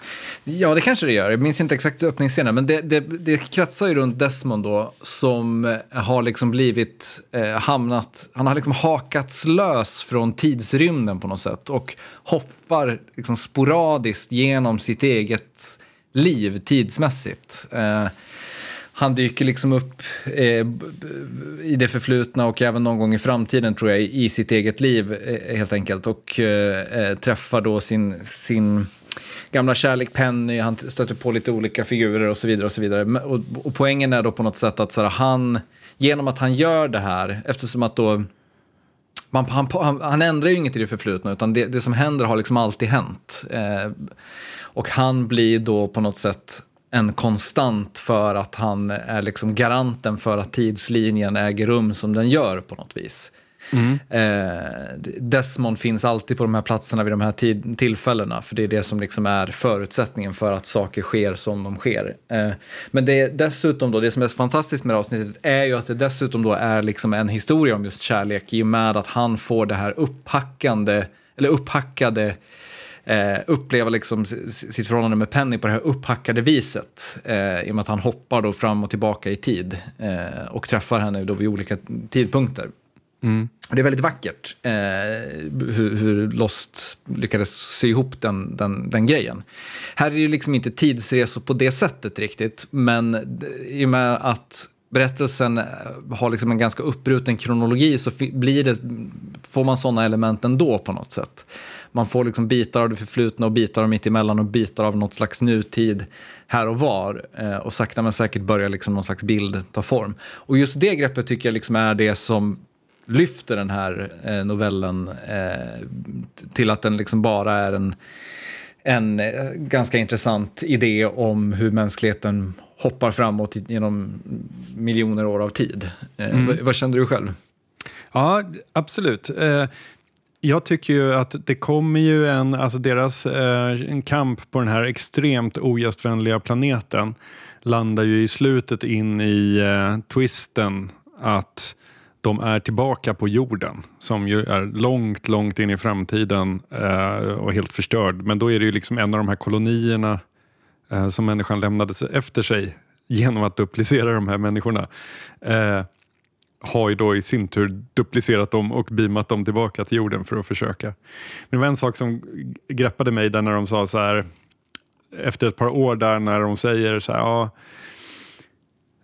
Ja, det kanske det gör. Jag minns inte exakt öppningsscenen, men det, det, det kretsar ju runt Desmond då, som eh, har liksom blivit, eh, hamnat, han har liksom hakats lös från tidsrymden på något sätt och hoppar liksom sporadiskt genom sitt eget liv tidsmässigt. Eh, han dyker liksom upp eh, i det förflutna och även någon gång i framtiden tror jag i sitt eget liv eh, helt enkelt och eh, eh träffar då sin, sin gamla kärlek Penny, han stöter på lite olika figurer och så vidare. Och så vidare. Och, och poängen är då på något sätt att så här, han, genom att han gör det här, eftersom att då man, han, han, han ändrar ju inget i det förflutna, utan det, det som händer har liksom alltid hänt. Eh, och han blir då på något sätt en konstant för att han är liksom garanten för att tidslinjen äger rum som den gör på något vis. Eh, Desmond finns alltid på de här platserna vid de här tillfällena, för det är det som liksom är förutsättningen för att saker sker som de sker. Eh, men det är dessutom då, det som är så fantastiskt med det här avsnittet är ju att det dessutom då är liksom en historia om just kärlek i och med att han får det här upphackande, eller upphackade eh, uppleva liksom sitt förhållande med Penny på det här upphackade viset. Eh, I och med att han hoppar då fram och tillbaka i tid eh, och träffar henne då vid olika tidpunkter. Och det är väldigt vackert eh, hur, hur Lost lyckades sy ihop den, den, den grejen. Här är det liksom inte tidsresor på det sättet riktigt, men i och med att berättelsen eh, har liksom en ganska uppbruten kronologi så blir det, får man sådana element ändå på något sätt. Man får liksom bitar av det förflutna och bitar av mittemellan och bitar av något slags nutid här och var. Eh, och sakta men säkert börjar liksom någon slags bild ta form. Och just det greppet tycker jag liksom är det som lyfter den här eh, novellen eh, till att den liksom bara är en, en ganska intressant idé om hur mänskligheten hoppar framåt genom miljoner år av tid. Mm. Vad, vad kände du själv? Ja, absolut. Jag tycker ju att det kommer ju en, alltså deras eh, en kamp på den här extremt ogästvänliga planeten landar ju i slutet in i eh, twisten att de är tillbaka på jorden som ju är långt, långt in i framtiden eh, och helt förstörd. Men då är det ju liksom en av de här kolonierna eh, som människan lämnade efter sig genom att duplicera de här människorna. Eh, Eh, har ju då i sin tur duplicerat dem och beamat dem tillbaka till jorden för att försöka. Men det var en sak som greppade mig där när de sa så här efter ett par år där när de säger så här, ja,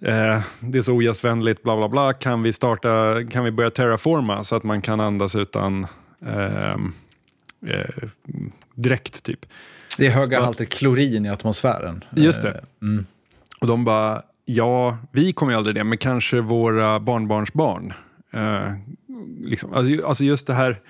eh, det är så ogästvänligt, bla bla bla, kan vi, starta, kan vi börja terraforma så att man kan andas utan eh, eh, direkt typ. Det är höga halter klorin i atmosfären. Just det. Mm. Och de bara, Ja, vi kommer ju aldrig det, men kanske våra barnbarnsbarn. Eh, liksom, alltså, alltså, just det här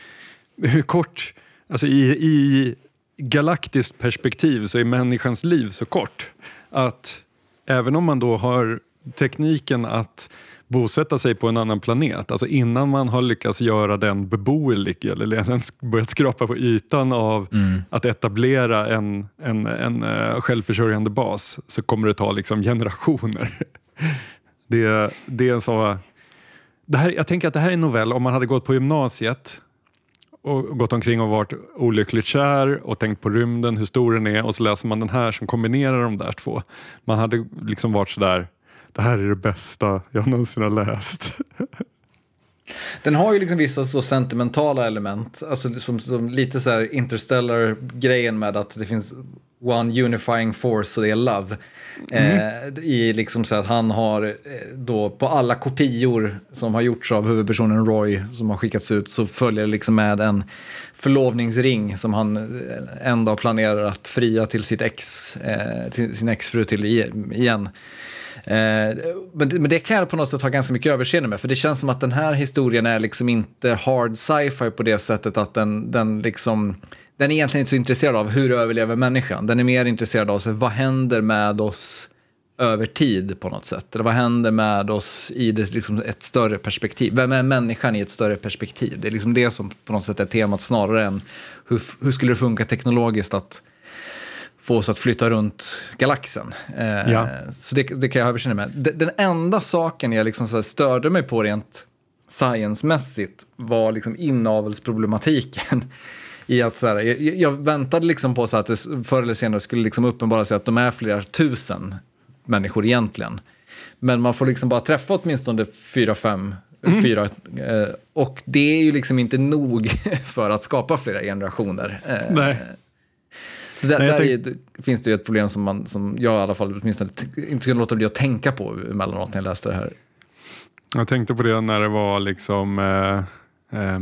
hur kort, alltså i, i galaktiskt perspektiv så är människans liv så kort att även om man då har tekniken att bosätta sig på en annan planet. Alltså innan man har lyckats göra den beboelig eller [LAUGHS] ens börjat skrapa på ytan av mm. att etablera en, en, en uh, självförsörjande bas så kommer det ta liksom generationer. [LAUGHS] det, det är en så... Det här, jag tänker att det här är en novell om man hade gått på gymnasiet och gått omkring och varit olyckligt kär och tänkt på rymden, hur stor den är och så läser man den här som kombinerar de där två. Man hade liksom varit sådär det här är det bästa jag någonsin har läst. Den har ju liksom vissa så sentimentala element, alltså som, som lite så här interstellar-grejen med att det finns one unifying force och det är love. Mm. Eh, I liksom så att han har eh, då på alla kopior som har gjorts av huvudpersonen Roy som har skickats ut så följer liksom med en förlovningsring som han eh, en dag planerar att fria till sitt ex, eh, till sin exfru till igen. Eh, men, men det kan jag på något sätt ha ganska mycket överseende med, för det känns som att den här historien är liksom inte hard sci-fi på det sättet att den, den liksom den är egentligen inte så intresserad av hur överlever människan. Den är mer intresserad av så, vad händer med oss över tid på något sätt. Eller vad händer med oss i det, liksom, ett större perspektiv? Vem är människan i ett större perspektiv? Det är liksom det som på något sätt är temat snarare än hur, hur skulle det funka teknologiskt att få oss att flytta runt galaxen. Eh, ja. Så det, det, kan jag överkänna med. Den, den enda saken jag liksom så störde mig på rent science-mässigt var liksom inavelsproblematiken. [LAUGHS] I att så här, jag, jag, väntade liksom på så att det förr eller senare skulle liksom uppenbara sig att de är flera tusen människor egentligen. Men man får liksom bara träffa åtminstone fyra, fem, mm. fyra. Eh, och det är ju liksom inte nog [LAUGHS] för att skapa flera generationer. Eh, Nej. Så där, där tänk... är, finns det ju ett problem som, man, som jag i alla fall åtminstone inte kunde låta bli att tänka på emellanåt när jag läste det här. Jag tänkte på det när det var liksom eh, eh,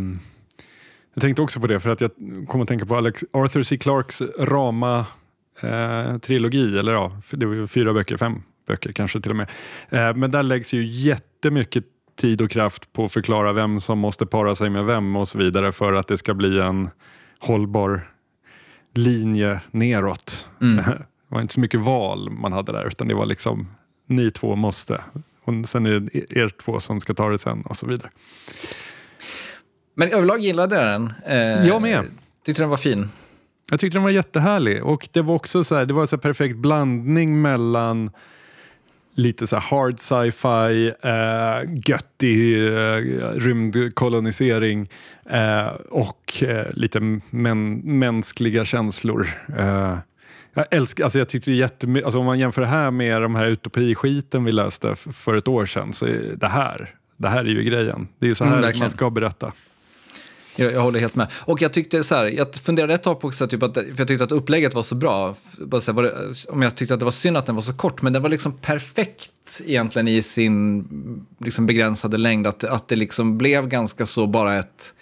jag tänkte också på det för att jag kom att tänka på Alex, Arthur C. Clarks Rama-trilogi, eh, eller ja, det var fyra böcker, fem böcker kanske till och med. Eh, men där läggs ju jättemycket tid och kraft på att förklara vem som måste para sig med vem och så vidare för att det ska bli en hållbar linje neråt. Mm. [LAUGHS] Det var inte så mycket val man hade där utan det var liksom ni två måste. Och sen är det er två som ska ta det sen och så vidare. Men överlag gillade jag den. Eh, jag med. Tyckte den var fin. Jag tyckte den var jättehärlig och det var också så här, det var en perfekt blandning mellan lite så hard sci-fi, eh, göttig eh, rymdkolonisering eh, och eh, lite män, mänskliga känslor. Eh, jag älskar, alltså jag tyckte jättemycket, alltså om man jämför det här med de här utopiskiten vi läste för ett år sedan så är det här, det här är ju grejen. Det är ju så här mm, man ska berätta. Jag, jag håller helt med. Och jag tyckte så här, jag funderade ett tag på också, typ att, för jag tyckte att upplägget var så bra. Bara så här, var det, om jag tyckte att det var synd att den var så kort, men den var liksom perfekt egentligen i sin liksom begränsade längd. Att, att det liksom blev ganska så bara ett,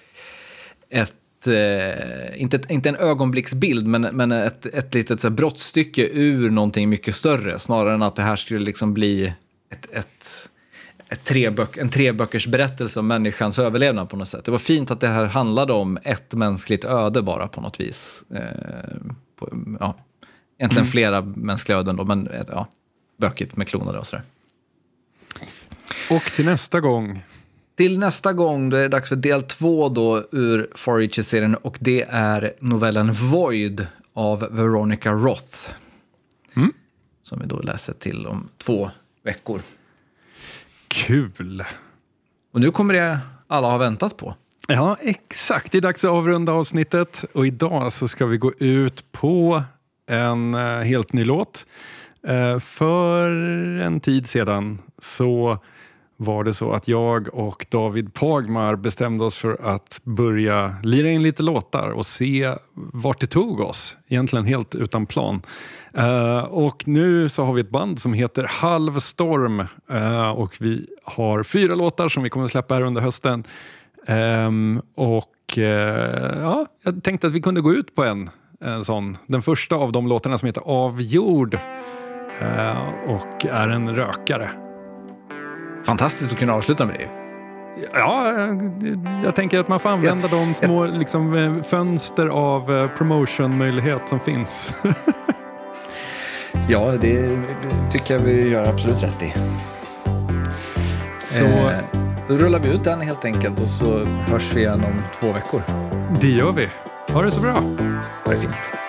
ett eh, inte, inte en ögonblicksbild, men, men ett, ett litet så här, brottstycke ur någonting mycket större. Snarare än att det här skulle liksom bli ett, ett ett treböck, en treböckers berättelse om människans överlevnad på något sätt. Det var fint att det här handlade om ett mänskligt öde bara på något vis. Eh, på, ja, egentligen mm. flera mänskliga öden då, men eh, ja, bökigt med klonade och sådär. Och till nästa gång? Till nästa gång då är det dags för del två då ur Far Reaches-serien och det är novellen Void av Veronica Roth. Mm. Som vi då läser till om två veckor. Kul! Och nu kommer det alla ha väntat på. Ja, exakt. Det är dags att avrunda avsnittet och idag så ska vi gå ut på en uh, helt ny låt. Uh, för en tid sedan så var det så att jag och David Pagmar bestämde oss för att börja lira in lite låtar och se vart det tog oss. Egentligen helt utan plan. Uh, och nu så har vi ett band som heter Halvstorm uh, eh, och vi har fyra låtar som vi kommer att släppa här under hösten. Um, och uh, ja, jag tänkte att vi kunde gå ut på en, en sån. Den första av de låtarna som heter Avjord och är en rökare. Fantastiskt att kunna avsluta med det. Ja, jag tänker att man får använda jag, de små liksom, fönster av promotionmöjlighet som finns. [LAUGHS] Ja, det tycker jag vi gör absolut rätt i. Så eh, då rullar vi ut den helt enkelt och så hörs vi igen om två veckor. Det gör vi. Ha det så bra. Ha det fint.